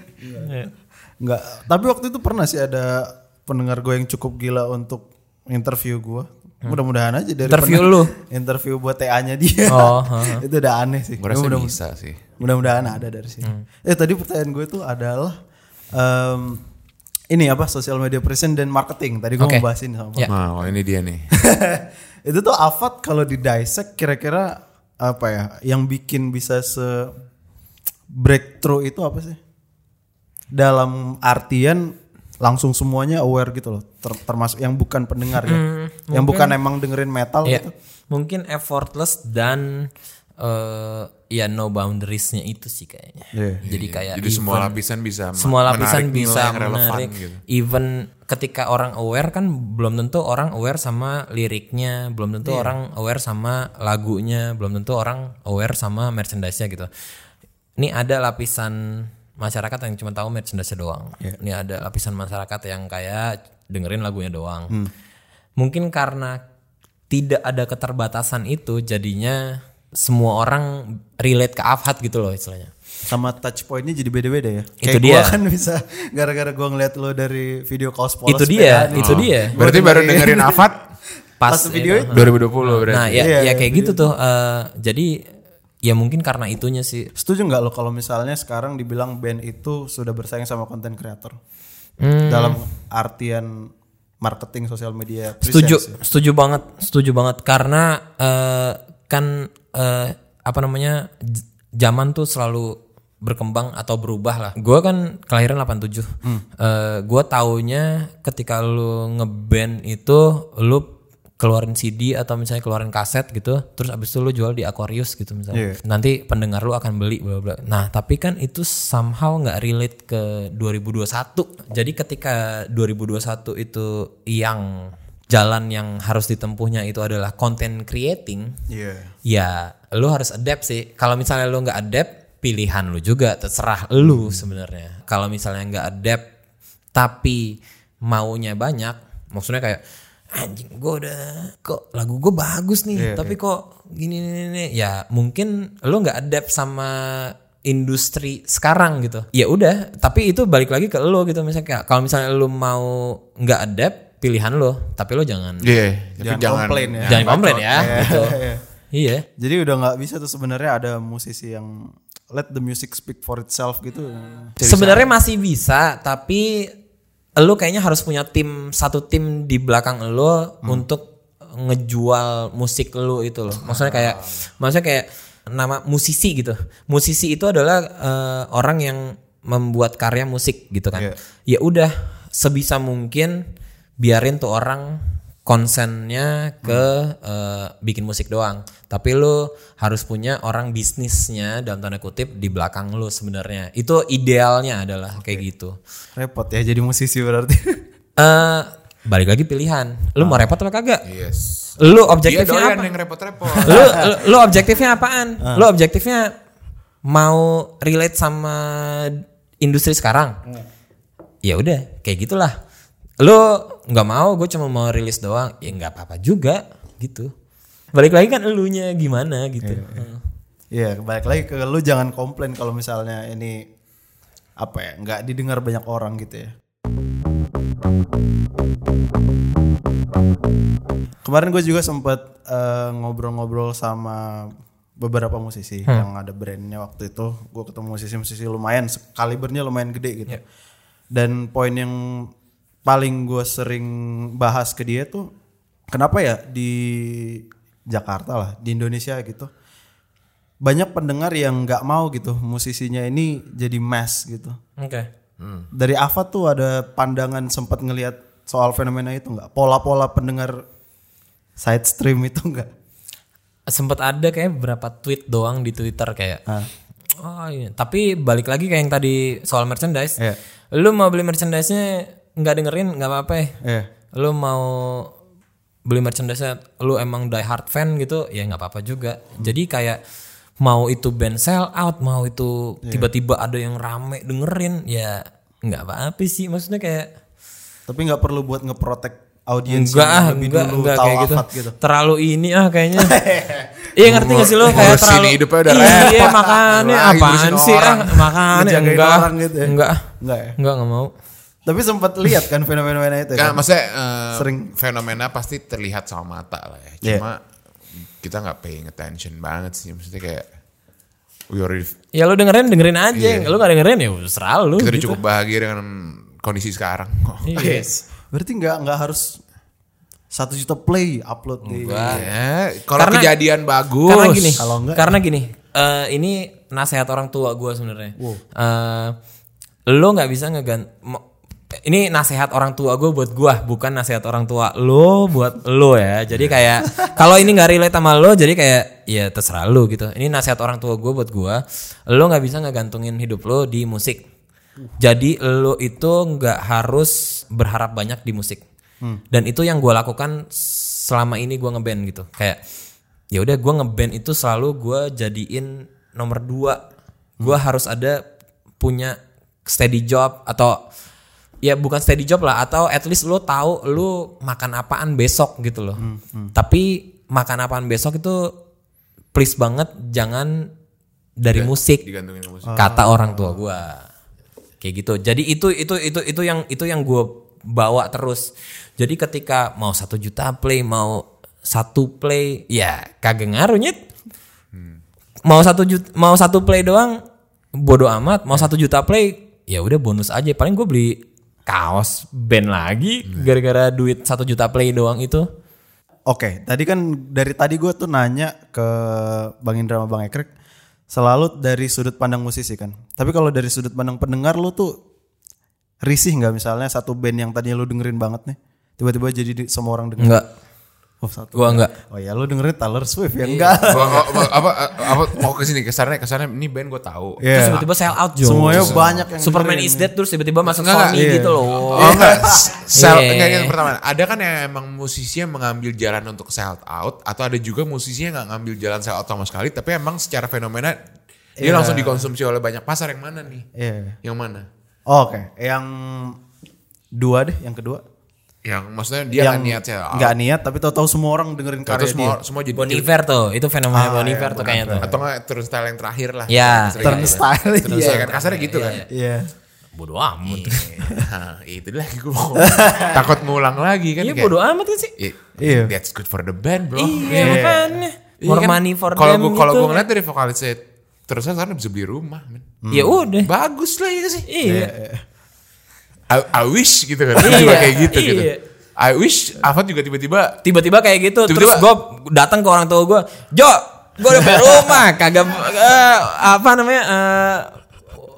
Enggak. Tapi waktu itu pernah sih ada pendengar gue yang cukup gila untuk interview gue. Mudah-mudahan aja dari Interview lu? Interview buat TA-nya dia. Oh, ha, itu udah aneh sih. Gue Mudah- bisa sih. Mudah-mudahan ada dari sini. Eh tadi pertanyaan gue tuh adalah em, ini apa sosial media present dan marketing. Tadi gue Oke. mau bahas ini sama Pak. Ya. Nah, oh ini dia nih. itu tuh Afat kalau di dissect kira-kira apa ya yang bikin bisa se breakthrough itu apa sih? Dalam artian langsung semuanya aware gitu loh, ter- termasuk yang bukan pendengar ya, yang bukan emang dengerin metal Iya. gitu. Mungkin effortless dan eh ya no boundariesnya itu sih kayaknya. Iya. Jadi kayak Jadi semua even- lapisan bisa semua lapisan menarik nilai bisa yang relevan menarik. gitu. Even ketika orang aware kan belum tentu orang aware sama liriknya, belum tentu orang aware sama lagunya, belum tentu orang aware sama merchandise-nya gitu. Ini ada lapisan masyarakat yang cuma tahu merchandise doang. Ini ada lapisan masyarakat yang kayak dengerin lagunya doang. Mungkin karena tidak ada keterbatasan itu jadinya semua orang relate ke Afhat gitu loh istilahnya. Sama touch pointnya jadi beda-beda ya. Itu Kayak gua dia. kan bisa gara-gara gua ngeliat lo dari video kaos polos Itu dia, sepedaan. itu dia. Berarti baru dengerin Afat Pas Pas video ya, itu. 2020 berarti. Nah, ya, Iya, ya iya, kayak gitu tuh. eh, jadi ya mungkin karena itunya sih. Setuju nggak lo kalau misalnya sekarang dibilang band itu sudah bersaing sama konten kreator? Hmm. Dalam artian marketing sosial media. Setuju, ya? setuju banget, setuju banget karena eh, kan eh, apa namanya zaman tuh selalu berkembang atau berubah lah. Gue kan kelahiran 87. Eh, gue taunya ketika lu ngeband itu lu keluarin CD atau misalnya keluarin kaset gitu, terus abis itu lu jual di Aquarius gitu misalnya. Iya. Nanti pendengar lu akan beli bla bla. Nah, tapi kan itu somehow nggak relate ke 2021. Jadi ketika 2021 itu yang jalan yang harus ditempuhnya itu adalah content creating, Iya. ya lu harus adapt sih. Kalau misalnya lu nggak adapt, pilihan lu juga terserah lu sebenarnya. Kalau misalnya nggak adapt tapi maunya banyak, maksudnya kayak anjing gue udah kok lagu gue bagus nih, tapi kok gini nih, nih. ya mungkin lu nggak adapt sama industri sekarang gitu. Ya udah, tapi itu balik lagi ke lu gitu misalnya kayak kalau misalnya lu mau nggak adapt pilihan lu, tapi lu jangan Iya, tapi Jangan jangan komplain ya. jangan komplain ya gitu. Iya. Iya. Jadi udah nggak bisa tuh sebenarnya ada musisi yang let the music speak for itself gitu. Sebenarnya masih bisa, tapi lu kayaknya harus punya tim satu tim di belakang lu untuk ngejual musik lu itu loh. Maksudnya kayak maksudnya kayak nama musisi gitu. Musisi itu adalah eh, orang yang membuat karya musik gitu kan. Iya. Ya udah sebisa mungkin biarin tuh orang konsennya ke eh, bikin musik doang. Tapi lu harus punya orang bisnisnya dalam tanda kutip di belakang lu sebenarnya. Itu idealnya adalah kayak gitu. Repot ya jadi musisi berarti. Eh balik lagi pilihan. Lu mau repot apa kagak? Yes. Lu objektifnya apa? yang repot-repot. lu, lu, lu objektifnya apaan? Lu objektifnya mau relate sama industri sekarang? Ya udah, kayak gitulah. Lu nggak mau, gue cuma mau rilis doang. Ya nggak apa-apa juga, gitu. Balik lagi kan elunya gimana gitu. Hmm. Iya, balik lagi ke lu jangan komplain kalau misalnya ini apa ya nggak didengar banyak orang gitu ya. Kemarin gue juga sempat eh, ngobrol-ngobrol sama beberapa musisi yang ada brandnya waktu itu gue ketemu musisi-musisi lumayan kalibernya lumayan gede gitu dan poin yang paling gue sering bahas ke dia tuh kenapa ya di Jakarta lah di Indonesia gitu banyak pendengar yang nggak mau gitu musisinya ini jadi mass gitu Oke. dari Ava tuh ada pandangan sempat ngelihat soal fenomena itu nggak pola-pola pendengar side stream itu nggak Sempet ada kayak beberapa tweet doang di Twitter kayak Ah. Oh iya, tapi balik lagi kayak yang tadi soal merchandise. Iya. Lu mau beli merchandise-nya nggak dengerin nggak apa-apa ya. Iya. Lu mau beli merchandise lu emang die hard fan gitu ya nggak apa-apa juga. Jadi kayak mau itu band sell out, mau itu Iya. tiba-tiba ada yang rame dengerin ya nggak apa-apa sih. Maksudnya kayak tapi nggak perlu buat ngeprotek audiens enggak ah, enggak, dulu enggak kayak gitu. Gitu. Terlalu ini ah kayaknya. Iya ngerti gak sih lo kayak terlalu hidupnya udah Iya repot. makanya apaan sih ah makanya enggak orang gitu ya. enggak Enggak ya? enggak enggak mau. Tapi sempat lihat kan fenomena itu Kan kan. maksudnya eh, Sering. fenomena pasti terlihat sama mata lah ya. Iya. Cuma kita nggak paying attention banget sih. Maksudnya kayak we already Ya lu dengerin dengerin aja, Iya. lu gak dengerin ya serah lu. kita udah gitu. cukup bahagia dengan kondisi sekarang. kok. Iya. Berarti nggak nggak harus satu juta play upload di Ya, kalau Karena- kejadian bagus. Karena gini, Kalau enggak- karena gini, eh, ini nasihat orang tua gue sebenarnya. Eh, lo nggak bisa ngegan. Ini nasihat orang tua gue buat gue, bukan nasihat orang tua lo buat lo ya. Jadi kayak kalau ini nggak relate sama lo, jadi kayak ya terserah lo gitu. Ini nasihat orang tua gue buat gue. Lo nggak bisa ngegantungin hidup lo di musik. Jadi lo itu nggak harus berharap banyak di musik. Dan itu yang gue lakukan selama ini gue ngeband gitu. Kayak ya udah gue ngeband itu selalu gue jadiin nomor dua gue harus ada punya steady job atau ya bukan steady job lah atau at least lo tahu lo makan apaan besok gitu loh. Tapi makan apaan besok itu please banget jangan dari musik digantungin ke musik. kata orang tua gue kayak gitu. Jadi itu itu itu itu yang itu yang gue bawa terus. Jadi ketika mau satu juta play mau satu play ya kagak ngaruh nyet. Mau satu juta mau satu play doang bodoh amat. Mau satu juta play ya udah bonus aja. Paling gue beli kaos band lagi gara-gara duit satu juta play doang itu Oke, tadi kan dari tadi gue tuh nanya ke Bang Indra sama Bang Ekrek selalu dari sudut pandang musisi kan. Tapi kalau dari sudut pandang pendengar lu tuh risih nggak misalnya satu band yang tadinya lu dengerin banget nih, tiba-tiba jadi di- semua orang denger. enggak Oh, satu. gua enggak Oh ya lu dengerin Taylor Swift ya enggak? Gua- gua- gua- apa apa mau ke sini kesannya kesannya ini band gue tahu. Iya. terus tiba-tiba sell out Jo Semuanya banyak yang Superman dengerin. is dead terus tiba-tiba masuk Enggak, Sony iya. gitu loh Oh enggak, sell, Iya. enggak yang pertama. Ada kan yang emang musisi yang mengambil jalan untuk sell out atau ada juga musisi yang nggak ngambil jalan sell out sama sekali tapi emang secara fenomena dia Iya. langsung dikonsumsi oleh banyak pasar yang mana nih? Iya. Yang mana? Oh, Oke, yang dua deh, yang kedua. Yang maksudnya dia yang nggak niat out. nggak niat tapi tahu-tahu semua orang dengerin karya semua dia. semua jadi Bon Iver tuh itu fenomena Bon Iver tuh kayaknya tuh atau nggak turnstile yang terakhir lah. Ya, Sering turnstile, gitu. Turnstile iya. kan kasarnya gitu kan. Iya. bodoh amat Nah, itu lagi gue mau takut ngulang lagi kan iya bodoh amat kan sih "Eh, Iya. That's good for the band, bro. iya makanya Iya more kan? money for Kalau them gua kalau gitu. gue ngeliat dari vokalisnya terus sekarang bisa beli rumah, men. ya udah Bagus lah ya sih. iya I, I wish gitu kan. Iya, Juga kayak gitu gitu. iya. I wish Afat juga tiba-tiba tiba-tiba kayak gitu terus Tiba-tiba- gue datang ke orang tua gue Jo gue udah punya rumah kagak eh, apa namanya eh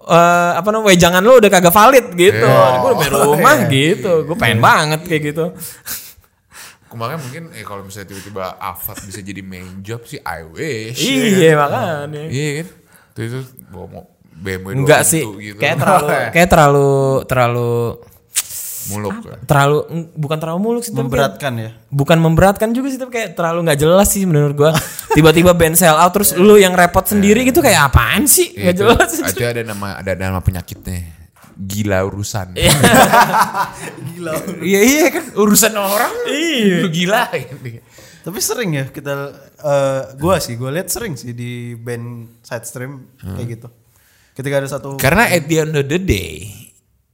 eh, apa namanya wejangan lu udah kagak valid gitu Iya. gue udah rumah gitu gue pengen banget kayak gitu kemarin mungkin eh kalau misalnya tiba-tiba Afat bisa jadi main job sih I wish. iya makanya Iya kan? Itu bawa mau BMW dua enggak sih gitu. kayak terlalu kayak terlalu terlalu muluk. kan. terlalu mm, bukan terlalu muluk sih tapi kayak- Memberatkan ya. bukan memberatkan juga sih tapi kayak terlalu nggak jelas sih menurut gua tiba-tiba band sell out terus lu yang repot sendiri gitu kayak apaan sih nggak Itu, jelas itu ada nama ada nama penyakitnya. Gila urusan. Gila. Iya iya kan urusan orang. Iya. Lu gila. Tapi sering ya kita eh gua sih gua lihat sering sih di band side stream kayak gitu. Ketika ada satu Karena at the end of the day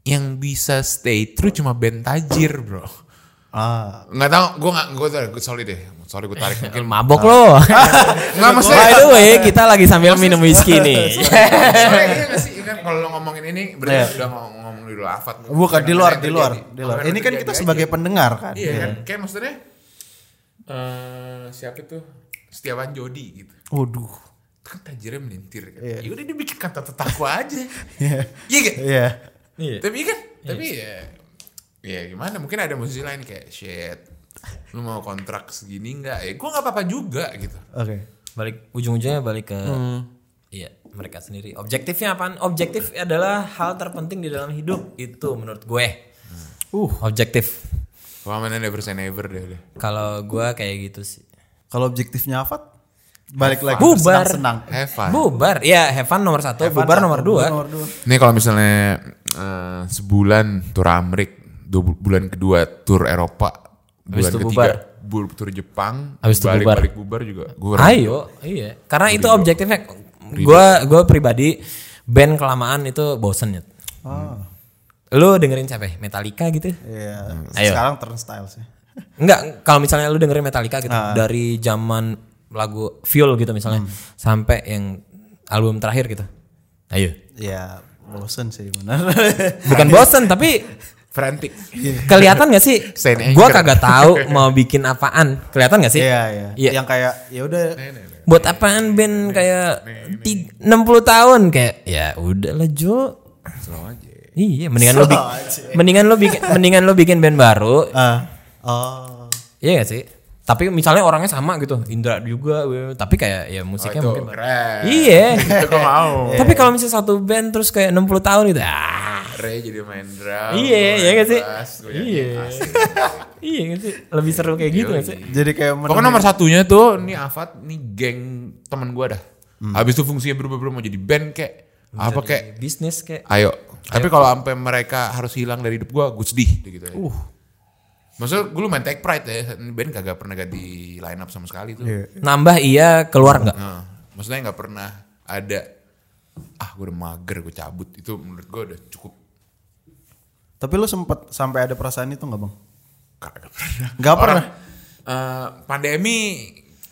yang bisa stay true cuma band tajir, bro. Ah. Nggak tahu, gue nggak, gue gue sorry deh, sorry gue tarik mungkin. Mabok lo. Nggak maksudnya. By the way, kita lagi sambil minum whisky nih. Iya kan kalau lo ngomongin ini berarti udah ngomong, ngomong di luar Afat. Iya. Bukan di luar, di luar, di luar. Ini kan kita aja. sebagai pendengar kan. Iya kan, kayak maksudnya eh siapa tuh Setiawan Jodi gitu. Waduh. Kan tajirnya melintir kan. Iya. Ya udah dia bikin kata tetako aja. Iya. Iya kan? Iya. Iya. Tapi kan, tapi ya ya gimana? Mungkin ada musisi lain kayak shit. Lu mau kontrak segini enggak? Ya gua nggak apa-apa juga gitu. Oke. Balik ujung-ujungnya balik ke Hmm. Iya, mereka sendiri. Objektifnya apaan? Objektif adalah hal terpenting di dalam hidup itu menurut gue. Uh. Objektif. Never say never deh. Kalau gue kayak gitu sih. Kalau objektifnya Afat balik lagi Bubar. senang. Have fun. Bubar, ya Heaven nomor satu, bubar nomor dua. Nomor dua. Ini kalau misalnya eh, sebulan tur Amrik, dua bu- bulan kedua tur Eropa, bulan Habis ketiga bubar. bu- tur Jepang, Habis balik bubar. balik bubar juga. Gue Ayo, iya. Karena itu objektifnya. Gue gue pribadi band kelamaan itu bosen ya. Oh. Lu dengerin siapa? ya? Metallica gitu? Iya. Ayo. Sekarang turnstile sih. Enggak, kalau misalnya lu dengerin Metallica gitu Ah. dari zaman lagu Fuel gitu misalnya Hmm. sampai yang album terakhir gitu. Ayo. Iya, bosen sih benar. Bukan bosen tapi frantic. kelihatan gak sih? Anchor. kagak tahu mau bikin apaan. Kelihatan gak sih? Iya, iya. Iya. Yang kayak ya udah Buat apaan band kayak ti- 60 tahun kayak ya udahlah Jo. Slow aja. Iya, mendingan lo Slow bikin aja. mendingan lo bikin mendingan lo bikin band baru. ah oh. Iya gak sih? Tapi misalnya orangnya sama gitu, Indra juga, tapi kayak ya musiknya Oh, itu mungkin keren. Iya. Mau. Tapi kalau misalnya satu band terus kayak 60 tahun gitu, ah, Ray jadi main drum. Iya, iya nggak sih? gua. Iya. Iya gak sih? Lebih seru kayak gitu gak sih? Jadi kayak Pokoknya nomor satunya tuh ini Afat, ini geng temen gue dah. Hmm. Habis itu fungsinya berubah-berubah mau jadi band kayak apa kayak Bisnis kayak ayo. Tapi kalau sampai mereka harus hilang dari hidup gue, gue sedih gitu. Uh. Maksudnya gue lumayan take pride ya, band kagak pernah ganti line up sama sekali tuh. Iya. nambah iya keluar nggak? Nah, maksudnya nggak pernah ada ah gue udah mager gue cabut itu menurut gue udah cukup Tapi lu sempet sampai ada perasaan itu nggak bang? kagak pernah. Nggak pernah. Eh, pandemi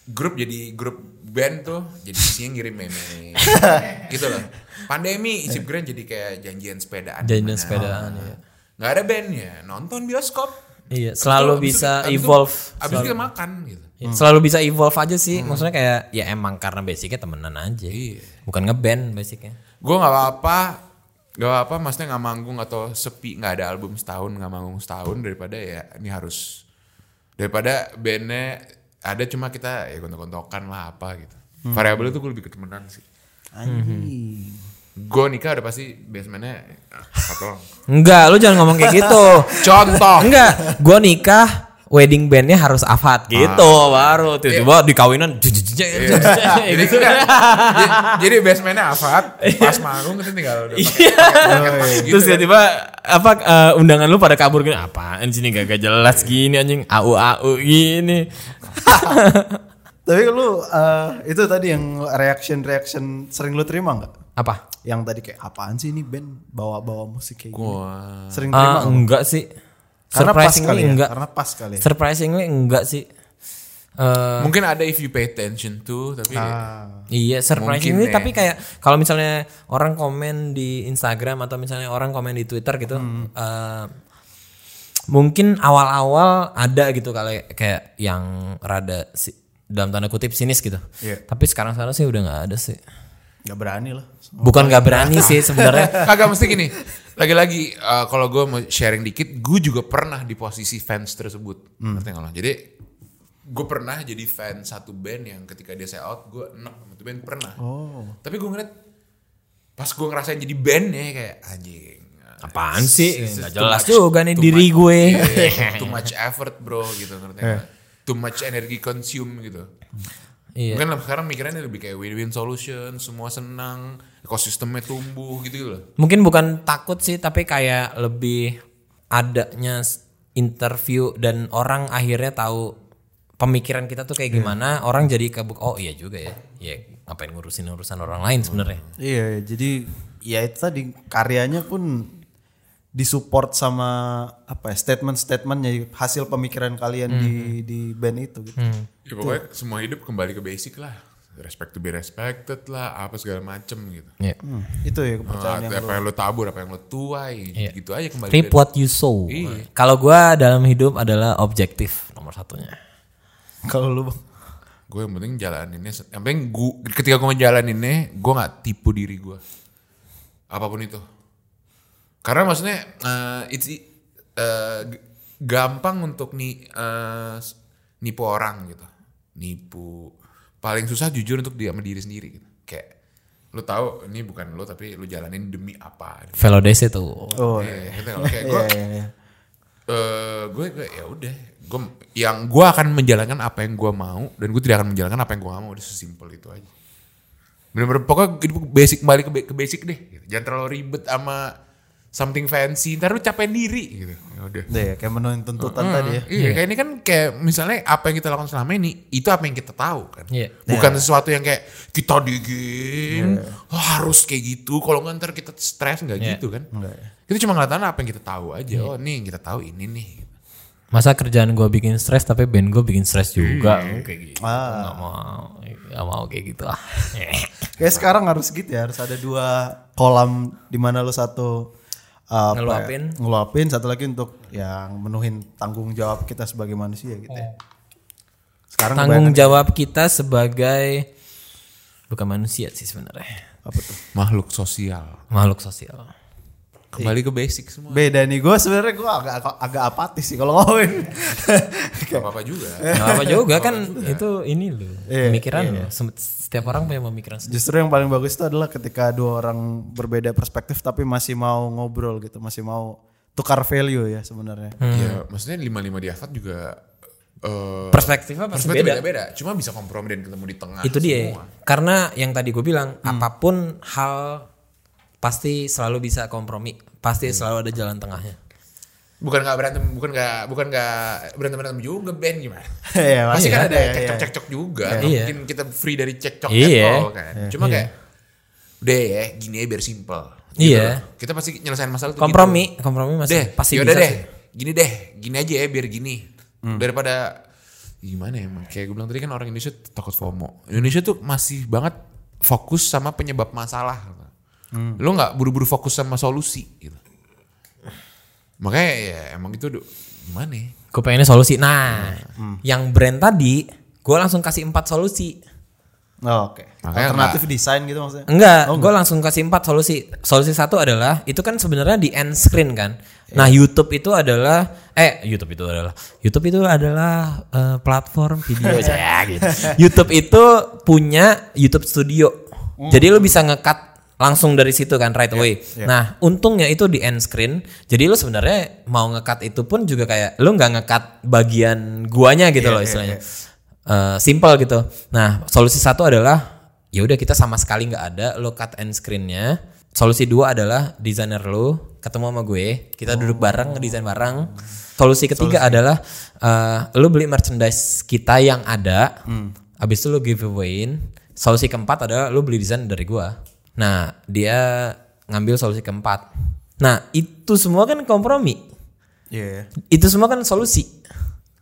grup jadi grup band tuh jadi isinya ngirim meme gitu loh. Pandemi isi grand jadi kayak janjian sepedaan. Janjian di mana. sepedaan, iya. Nggak ada bandnya, nonton bioskop. Iya, selalu itu- abis bisa itu- evolve. Abis itu kita makan gitu. Ya, Selalu bisa evolve aja sih. Maksudnya kayak ya emang karena basicnya temenan aja. Iya. Bukan ngeband basicnya. Gue nggak apa-apa, nggak apa-apa. Maksudnya nggak manggung atau sepi, nggak ada album setahun, nggak manggung setahun daripada ya ini harus daripada bandnya ada cuma kita ya gontok-gontokan lah apa gitu. Variabel itu gue lebih ke temenan sih. Anjing. Gue nikah udah pasti basementnya atau Enggak, lu jangan ngomong kayak gitu. contoh. Enggak, gua nikah wedding bandnya harus Afat gitu baru tiba-tiba di kawinan Iya. jadi, gitu. jadi, jadi basementnya Afat, pas manggung kita tinggal udah gitu Terus kan. tiba-tiba apa eh, undangan lu pada kabur gini apaan sini gak jelas gini anjing au au gini. Tapi lu eh, itu tadi yang reaction reaction sering lu terima nggak? Apa? Yang tadi kayak apaan sih ini band bawa-bawa musik kayak gini? Wah. Sering terima nggak? enggak sih. Karena pas Surprisingly kali ya. enggak. Karena pas kali ya. Surprisingly enggak sih. Eh Mungkin ada if you pay attention to, tapi Ah. Iya, surprisingly ya. tapi kayak kalau misalnya orang komen di Instagram atau misalnya orang komen di Twitter gitu, eh, mungkin awal-awal ada gitu kali kayak yang rada si, dalam tanda kutip sinis gitu. Iya. Tapi sekarang-sekarang sih udah nggak ada sih. Gak berani lah. Bukan nggak berani sih sebenarnya. Kagak mesti gini. Lagi-lagi eh, kalau gue mau sharing dikit, gue juga pernah di posisi fans tersebut. Ngerti nggak lo? Jadi gue pernah jadi fans satu band yang ketika dia say out, gue enak sama itu band pernah. Oh. Tapi gue ngeliat pas gue ngerasain jadi band ya kayak anjing. Apaan sih? Too jelas juga nih diri gue. Too much effort bro gitu ngerti nggak? Too much energy consume gitu. Iya. Mungkin sekarang mikirannya lebih kayak win-win solution, semua senang, ekosistemnya tumbuh gitu loh. Mungkin bukan takut sih, tapi kayak lebih adanya interview dan orang akhirnya tahu pemikiran kita tuh kayak gimana. Orang jadi kebuk. Oh iya juga ya. Ya ngapain ngurusin urusan orang lain sebenarnya. Iya, jadi ya itu tadi karyanya pun disupport sama apa ya statement-statementnya hasil pemikiran kalian Hmm. di di band itu gitu. Ya pokoknya semua hidup kembali ke basic lah. Respect to be respected lah, apa segala macem gitu. Iya. Hmm, Itu ya kepercayaan yang apa yang lo tabur, apa yang lo tuai, Iya. gitu aja kembali. Reap dari- what you sow. Iya. Kalau gua dalam hidup adalah objektif nomor satunya. kalau lu Bang. Gue yang penting jalaninnya, yang penting gua, ketika gue ngejalaninnya, gue gak tipu diri gue. Apa pun itu. Karena maksudnya, eh, it's, eh, g- gampang untuk ni, eh, s- nipu orang gitu. Nipu. Paling susah jujur untuk dia sama diri sendiri gitu. Kayak, lo tahu ini bukan lo tapi lo jalanin demi apa. Velodese tuh. Oh, Iya, gitu. Kayak gue, iya, iya, iya. eh gue gue ya udah gue yang gue akan menjalankan apa yang gue mau dan gue tidak akan menjalankan apa yang gue mau udah sesimpel itu aja bener-bener pokoknya basic balik ke, ba- ke basic deh gitu. jangan terlalu ribet sama something fancy ntar lu capek diri gitu ya udah ya, kayak menuhin tuntutan tadi ya. Iya, kayak ini kan kayak misalnya apa yang kita lakukan selama ini itu apa yang kita tahu kan. Iya. Bukan sesuatu yang kayak kita digin "Oh, harus kayak gitu. Kalau nggak ntar kita stres nggak Iya. gitu kan. Enggak ya. Kita cuma ngeliatin apa yang kita tahu aja. Oh, nih yang kita tahu ini nih. Masa kerjaan gua bikin stres tapi band gua bikin stres juga. Kayak gitu. Ah. Gak mau, gak mau kayak gitu ah. Kayak sekarang harus gitu ya, harus ada dua kolam di mana lu satu uh, apa ya, Ngeluapin. ngeluapin, satu lagi untuk yang menuhin tanggung jawab kita sebagai manusia gitu ya. Sekarang Tanggung jawab kita sebagai bukan manusia sih sebenarnya. apa tuh? Makhluk sosial. Makhluk sosial. Kembali ke basic semua. Beda nih, gue sebenarnya gue agak agak apatis sih kalau ngomongin. Gak apa-apa juga. Gak apa juga kan itu ini loh Iya, pemikiran loh. Sem- Setiap orang punya pemikiran sendiri. Justru yang paling bagus itu adalah ketika dua orang berbeda perspektif tapi masih mau ngobrol gitu, masih mau tukar value ya sebenarnya. Ya, maksudnya lima-lima di Afat juga eh Perspektifnya pasti perspektif beda. beda-beda. Cuma bisa kompromi dan ketemu di tengah. Itu dia. semua. Karena yang tadi gue bilang apa pun hal pasti selalu bisa kompromi, pasti selalu ada jalan tengahnya. Bukan gak berantem, bukan gak, bukan gak berantem-berantem juga band gimana. Iya, Pasti kan ada ya, iya. cekcok-cekcok juga. Iya. Nggak Mungkin kita free dari cekcok Iya. at all kan. Cuma kayak udah ya, gini aja biar simple. Iya. loh. Kita pasti nyelesain masalah tuh Kompromi, kompromi Gitu. masih Deh, pasti yaudah bisa deh. sih. Gini deh, gini aja ya biar gini. Hmm. Daripada gimana ya emang kayak gue bilang tadi kan orang Indonesia takut FOMO. Indonesia tuh masih banget fokus sama penyebab masalah. Hmm. Lo nggak buru-buru fokus sama solusi gitu. Makanya ya emang itu gimana ya? Gue pengennya solusi. Nah, Hmm. yang brand tadi, gue langsung kasih empat solusi. Oh, Oke. Makanya Alternatif desain gitu maksudnya. Enggak, gue langsung kasih empat solusi. Solusi satu adalah itu kan sebenarnya di end screen kan. Nah YouTube itu adalah eh YouTube itu adalah YouTube itu adalah eh, platform video ya gitu. YouTube itu punya YouTube Studio. Jadi lu bisa ngekat langsung dari situ kan right away. Nah untungnya itu di end screen. Jadi lu sebenarnya mau ngekat itu pun juga kayak lu nggak ngekat bagian guanya gitu loh istilahnya. Eh, simple gitu. Nah, solusi satu adalah ya udah kita sama sekali nggak ada lo cut end screennya. Solusi dua adalah desainer lo ketemu sama gue, kita duduk bareng ngedesain bareng. Solusi ketiga adalah eh, lo beli merchandise kita yang ada, habis itu lo giveawayin. Solusi keempat adalah lo beli desain dari gua. Nah, dia ngambil solusi keempat. Nah, itu semua kan kompromi. Iya. Itu semua kan solusi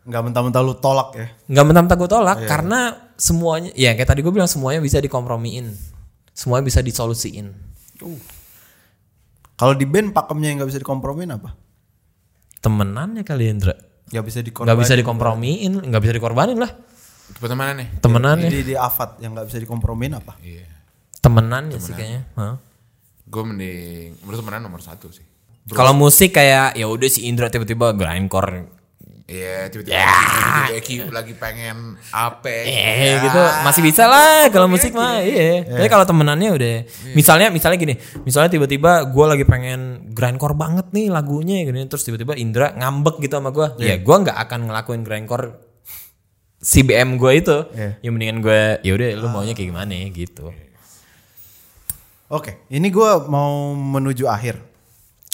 Enggak mentah-mentah lu tolak ya. nggak mentah-mentah gue tolak karena semuanya ya kayak tadi gue bilang semuanya bisa dikompromiin semuanya bisa disolusiin Kalau di band pakemnya yang nggak bisa dikompromin apa? temenannya kali Indra Nggak bisa dikompromin. nggak bisa dikompromiin nggak bisa dikorbanin lah Pertemanan nih. temenannya Di, di Avat yang nggak bisa dikompromin apa? Iya. Temenannya sih kayaknya. Hah? Gue mending menurut temenan nomor satu sih. kalau musik kayak ya udah si Indra tiba-tiba grindcore. Iya, tiba-tiba tiba-tiba Eki lagi pengen apa eh gitu. Masih bisa lah kalau musik mah iya. Tapi kalau temenannya udah misalnya misalnya gini misalnya tiba-tiba gue lagi pengen grindcore banget nih lagunya gini terus tiba-tiba Indra ngambek gitu sama gue ya gue nggak akan ngelakuin grindcore CBM gue itu. Iya. ya mendingan gue ya udah lu maunya kayak gimana gitu Oke, ini gue mau menuju akhir.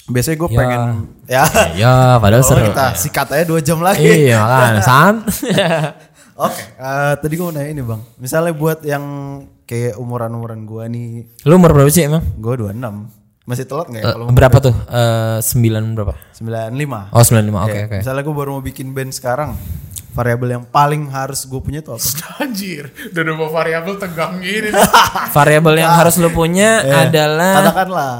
Biasanya gue Ya. pengen ya. ya padahal Kalau seru kita sikat aja dua jam lagi. iya makanya san Oke, eh, tadi gue mau nanya ini bang. Misalnya buat yang kayak umuran-umuran gue nih, lu umur berapa sih emang gue 26. Masih telat nggak ya Eh, kalau berapa tuh? Eh, sembilan berapa? 95. Oh 95, oke Iya. oke. Misalnya gue baru mau bikin band sekarang, variabel yang paling harus gue punya itu apa? Anjir, udah ada variabel tegang gini. Variabel yang harus lu punya Eh, adalah Katakanlah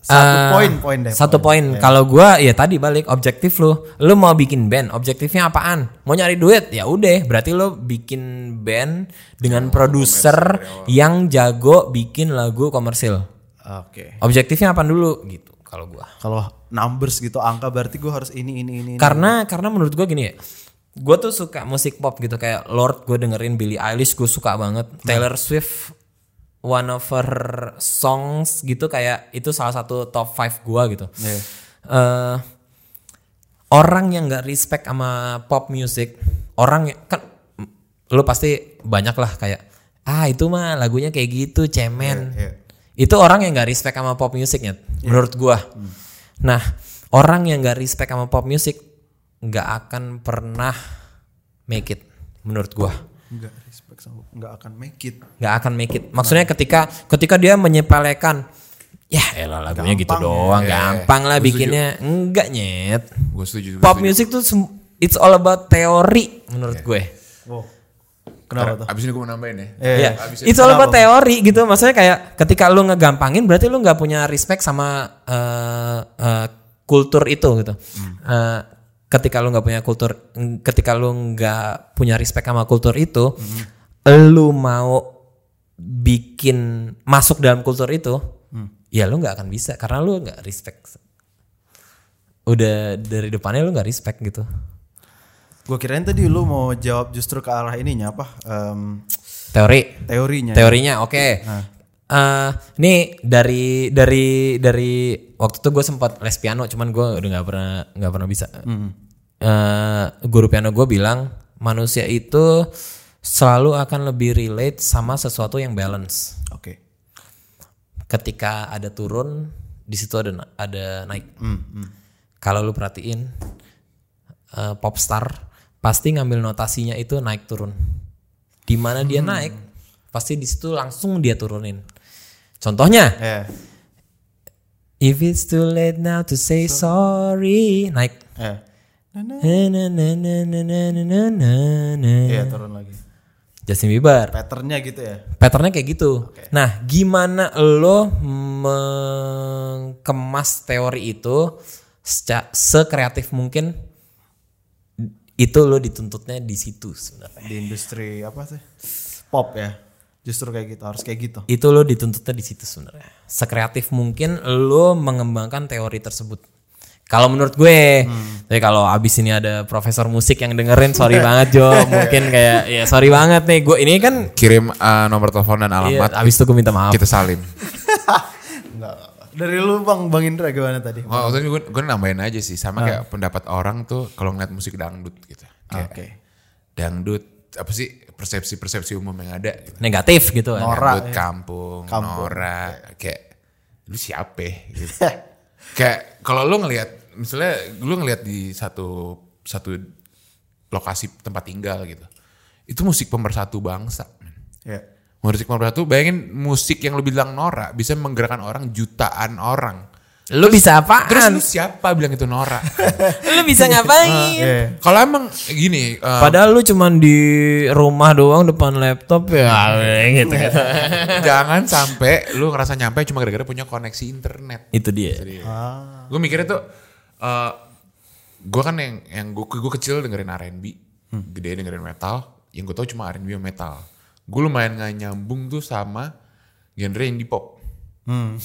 satu eh, poin poin deh. Satu poin. Kalau gua ya tadi balik objektif lu. Lu mau bikin band, objektifnya apaan? Mau nyari duit? Ya udah, berarti lu bikin band dengan produser yang jago bikin lagu komersil. Oke. Objektifnya apa dulu gitu kalau gua. Kalau numbers gitu angka berarti gue harus ini ini ini. ini. Karena karena menurut gua gini ya. Gue tuh suka musik pop gitu kayak Lord gue dengerin Billie Eilish gue suka banget Taylor Swift one of her songs gitu kayak itu salah satu top 5 gua gitu. Iya. Eh, orang yang nggak respect sama pop music, orang yang kan lu pasti banyak lah kayak ah itu mah lagunya kayak gitu cemen. Iya, iya. Itu orang yang nggak respect sama pop musicnya, menurut gua. Nah orang yang nggak respect sama pop music nggak akan pernah make it, menurut gua Enggak respect sama enggak akan make it. nggak akan make it. Maksudnya ketika ketika dia menyepelekan ya elah lagunya gitu Gampang doang, ya. gampang lah Gua setuju. bikinnya. Enggak nyet. gue setuju. gua Pop setuju. music tuh it's all about teori menurut gue. Wow. Kenapa tuh? Abis ini gue mau nambahin ya. Iya, abis it's all about teori gitu. Maksudnya kayak ketika lu ngegampangin berarti lu nggak punya respect sama eh, eh, kultur itu gitu. Eh, ketika lu nggak punya kultur, ketika lu nggak punya respect sama kultur itu, lu mau bikin masuk dalam kultur itu, ya lu nggak akan bisa karena lu nggak respect. Udah dari depannya lu nggak respect gitu. Gue kirain tadi lu mau jawab justru ke arah ininya apa? Em, Teori. teorinya. Teorinya oke. Eh, nih dari dari dari waktu itu gue sempat les piano, cuman gue udah nggak pernah nggak pernah bisa. Eh, guru piano gue bilang manusia itu selalu akan lebih relate sama sesuatu yang balance. Oke. Ketika ada turun, di situ ada na- ada naik. Kalau lu perhatiin eh, popstar pasti ngambil notasinya itu naik turun. Di mana dia naik, pasti di situ langsung dia turunin. Contohnya, yeah. if it's too late now to say so, sorry, naik. Yeah. Iya turun lagi. Justin Bieber. Patternnya gitu ya. Patternnya kayak gitu. Okay. Nah, gimana lo mengemas teori itu sekreatif mungkin? Itu lo dituntutnya di situ sebenarnya. Di industri apa sih? Pop ya. Justru kayak gitu, harus kayak gitu. Itu lo dituntutnya di situ sebenarnya. Sekreatif mungkin lo mengembangkan teori tersebut. Kalau menurut gue, tapi kalau abis ini ada profesor musik yang dengerin, sorry banget Jo, mungkin kayak ya sorry banget nih, gue ini kan Kirim uh, nomor telepon dan iya, alamat. abis itu gue minta maaf. Kita salin. Dari lu Bang Bang Indra gimana tadi? Oh, maksudnya gue, gue nambahin aja sih. Sama kayak pendapat orang tuh kalau ngeliat musik dangdut gitu. Kayak Oke. Dangdut, apa sih persepsi-persepsi umum yang ada. Gitu. Negatif gitu kan. Nora, dangdut ya. kampung, Kampung, Nora. Kayak, lu siapa? Gitu. kayak kalau lu ngelihat, misalnya lu ngelihat di satu satu lokasi tempat tinggal gitu. Itu musik pemersatu bangsa. Ya. Musik pemersatu, bayangin musik yang lu bilang Nora bisa menggerakkan orang jutaan orang. Lu bisa Terus apaan? lu siapa bilang itu Nora? Lu bisa ngapain? Iya. Kalau emang gini, eh, Padahal lu cuman di rumah doang depan laptop ya gitu. jangan sampai lu ngerasa nyampe cuma gara-gara punya koneksi internet. Itu dia. Ah. Gue mikirnya tuh, eh gue kan yang yang gue gue kecil dengerin R&B, gede dengerin metal. Yang gue tau cuma R&B sama metal. Gue lumayan gak nyambung tuh sama genre indie pop. Hmm.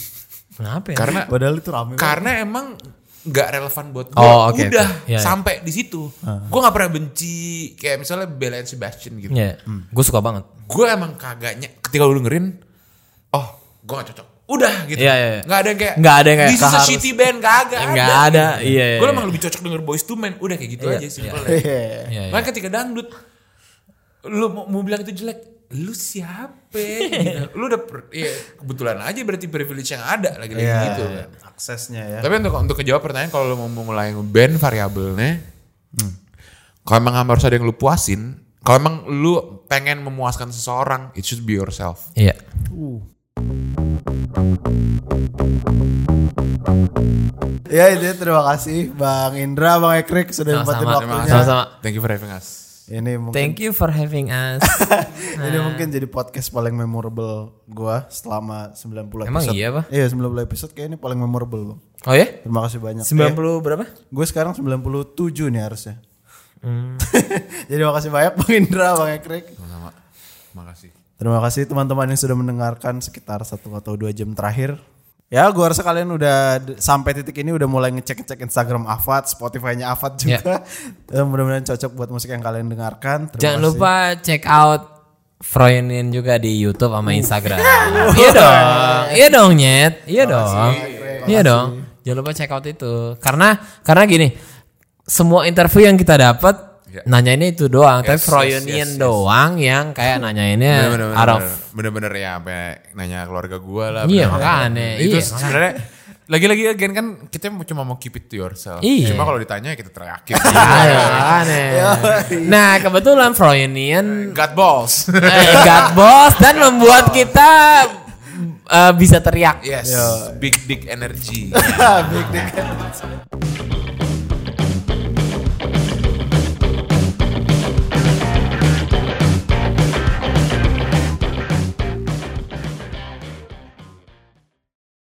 Kenapa ya? Karena Padahal itu rame. banget. karena emang nggak relevan buat gue. Oh, oke, Udah oke. Ya, ya. sampai di situ. Gue nggak pernah benci kayak misalnya Bella and Sebastian gitu. Ya, gue suka banget. gue emang kagaknya ketika lu dengerin oh gue gak cocok udah gitu Iya, iya, iya. nggak ada yang kayak Nggak ada yang kayak this is a shitty band kagak Nggak ada, iya, iya, gue iya. emang lebih cocok denger Boys to Men udah kayak gitu Iya, aja Iya. Iya, iya. Makanya ketika dangdut lu mau, mau bilang itu jelek lu siapa gitu. lu udah per- ya, kebetulan aja berarti privilege yang ada lagi lagi Iya. gitu kan Aksesnya ya. tapi untuk untuk kejawab pertanyaan kalau lu mau mulai ngeband variabelnya kalau emang harus ada yang lu puasin kalau emang lu pengen memuaskan seseorang it should be yourself Iya. Uh. Ya itu terima kasih Bang Indra, Bang Ekrik sudah nyempetin waktunya. Sama-sama. Thank you for having us. Ini mungkin Thank you for having us. ini mungkin jadi podcast paling memorable gua selama 90 episode. Emang iya, Pak? Iya, 90 episode kayak ini paling memorable, Bang. Oh ya? Terima kasih banyak. 90 berapa? Gue sekarang 97 nih harusnya. Hmm. Jadi makasih banyak Bang Indra, Bang Ekrik. Sama-sama. Makasih. Terima kasih teman-teman yang sudah mendengarkan sekitar satu atau dua jam terakhir. Ya, gua rasa kalian udah sampai titik ini udah mulai ngecek-ngecek Instagram Afat, Spotify-nya Afat juga. Ya. Mudah-mudahan cocok buat musik yang kalian dengarkan. Terima Jangan kasih. lupa check out Froynin juga di YouTube sama Instagram. iya dong. Iya dong, Nyet. Iya dong. Iya dong. Jangan lupa check out itu. Karena karena gini, semua interview yang kita dapat Ya. nanyainnya itu doang, tapi Yes, Froynin yes, yes, yes. doang yang kayak nanyainnya Bener-bener out of bener-bener ya sampai nanya keluarga gua lah. Iya, makanya. Itu Iya, sebenarnya lagi-lagi again kan kita cuma mau keep it to yourself. Iya. Cuma kalau ditanya ya kita teriakin. Ayo, aneh. Nah, kebetulan Froynian God balls. eh, God boss dan membuat kita eh, bisa teriak. yes. Big dick energy. Big Dick.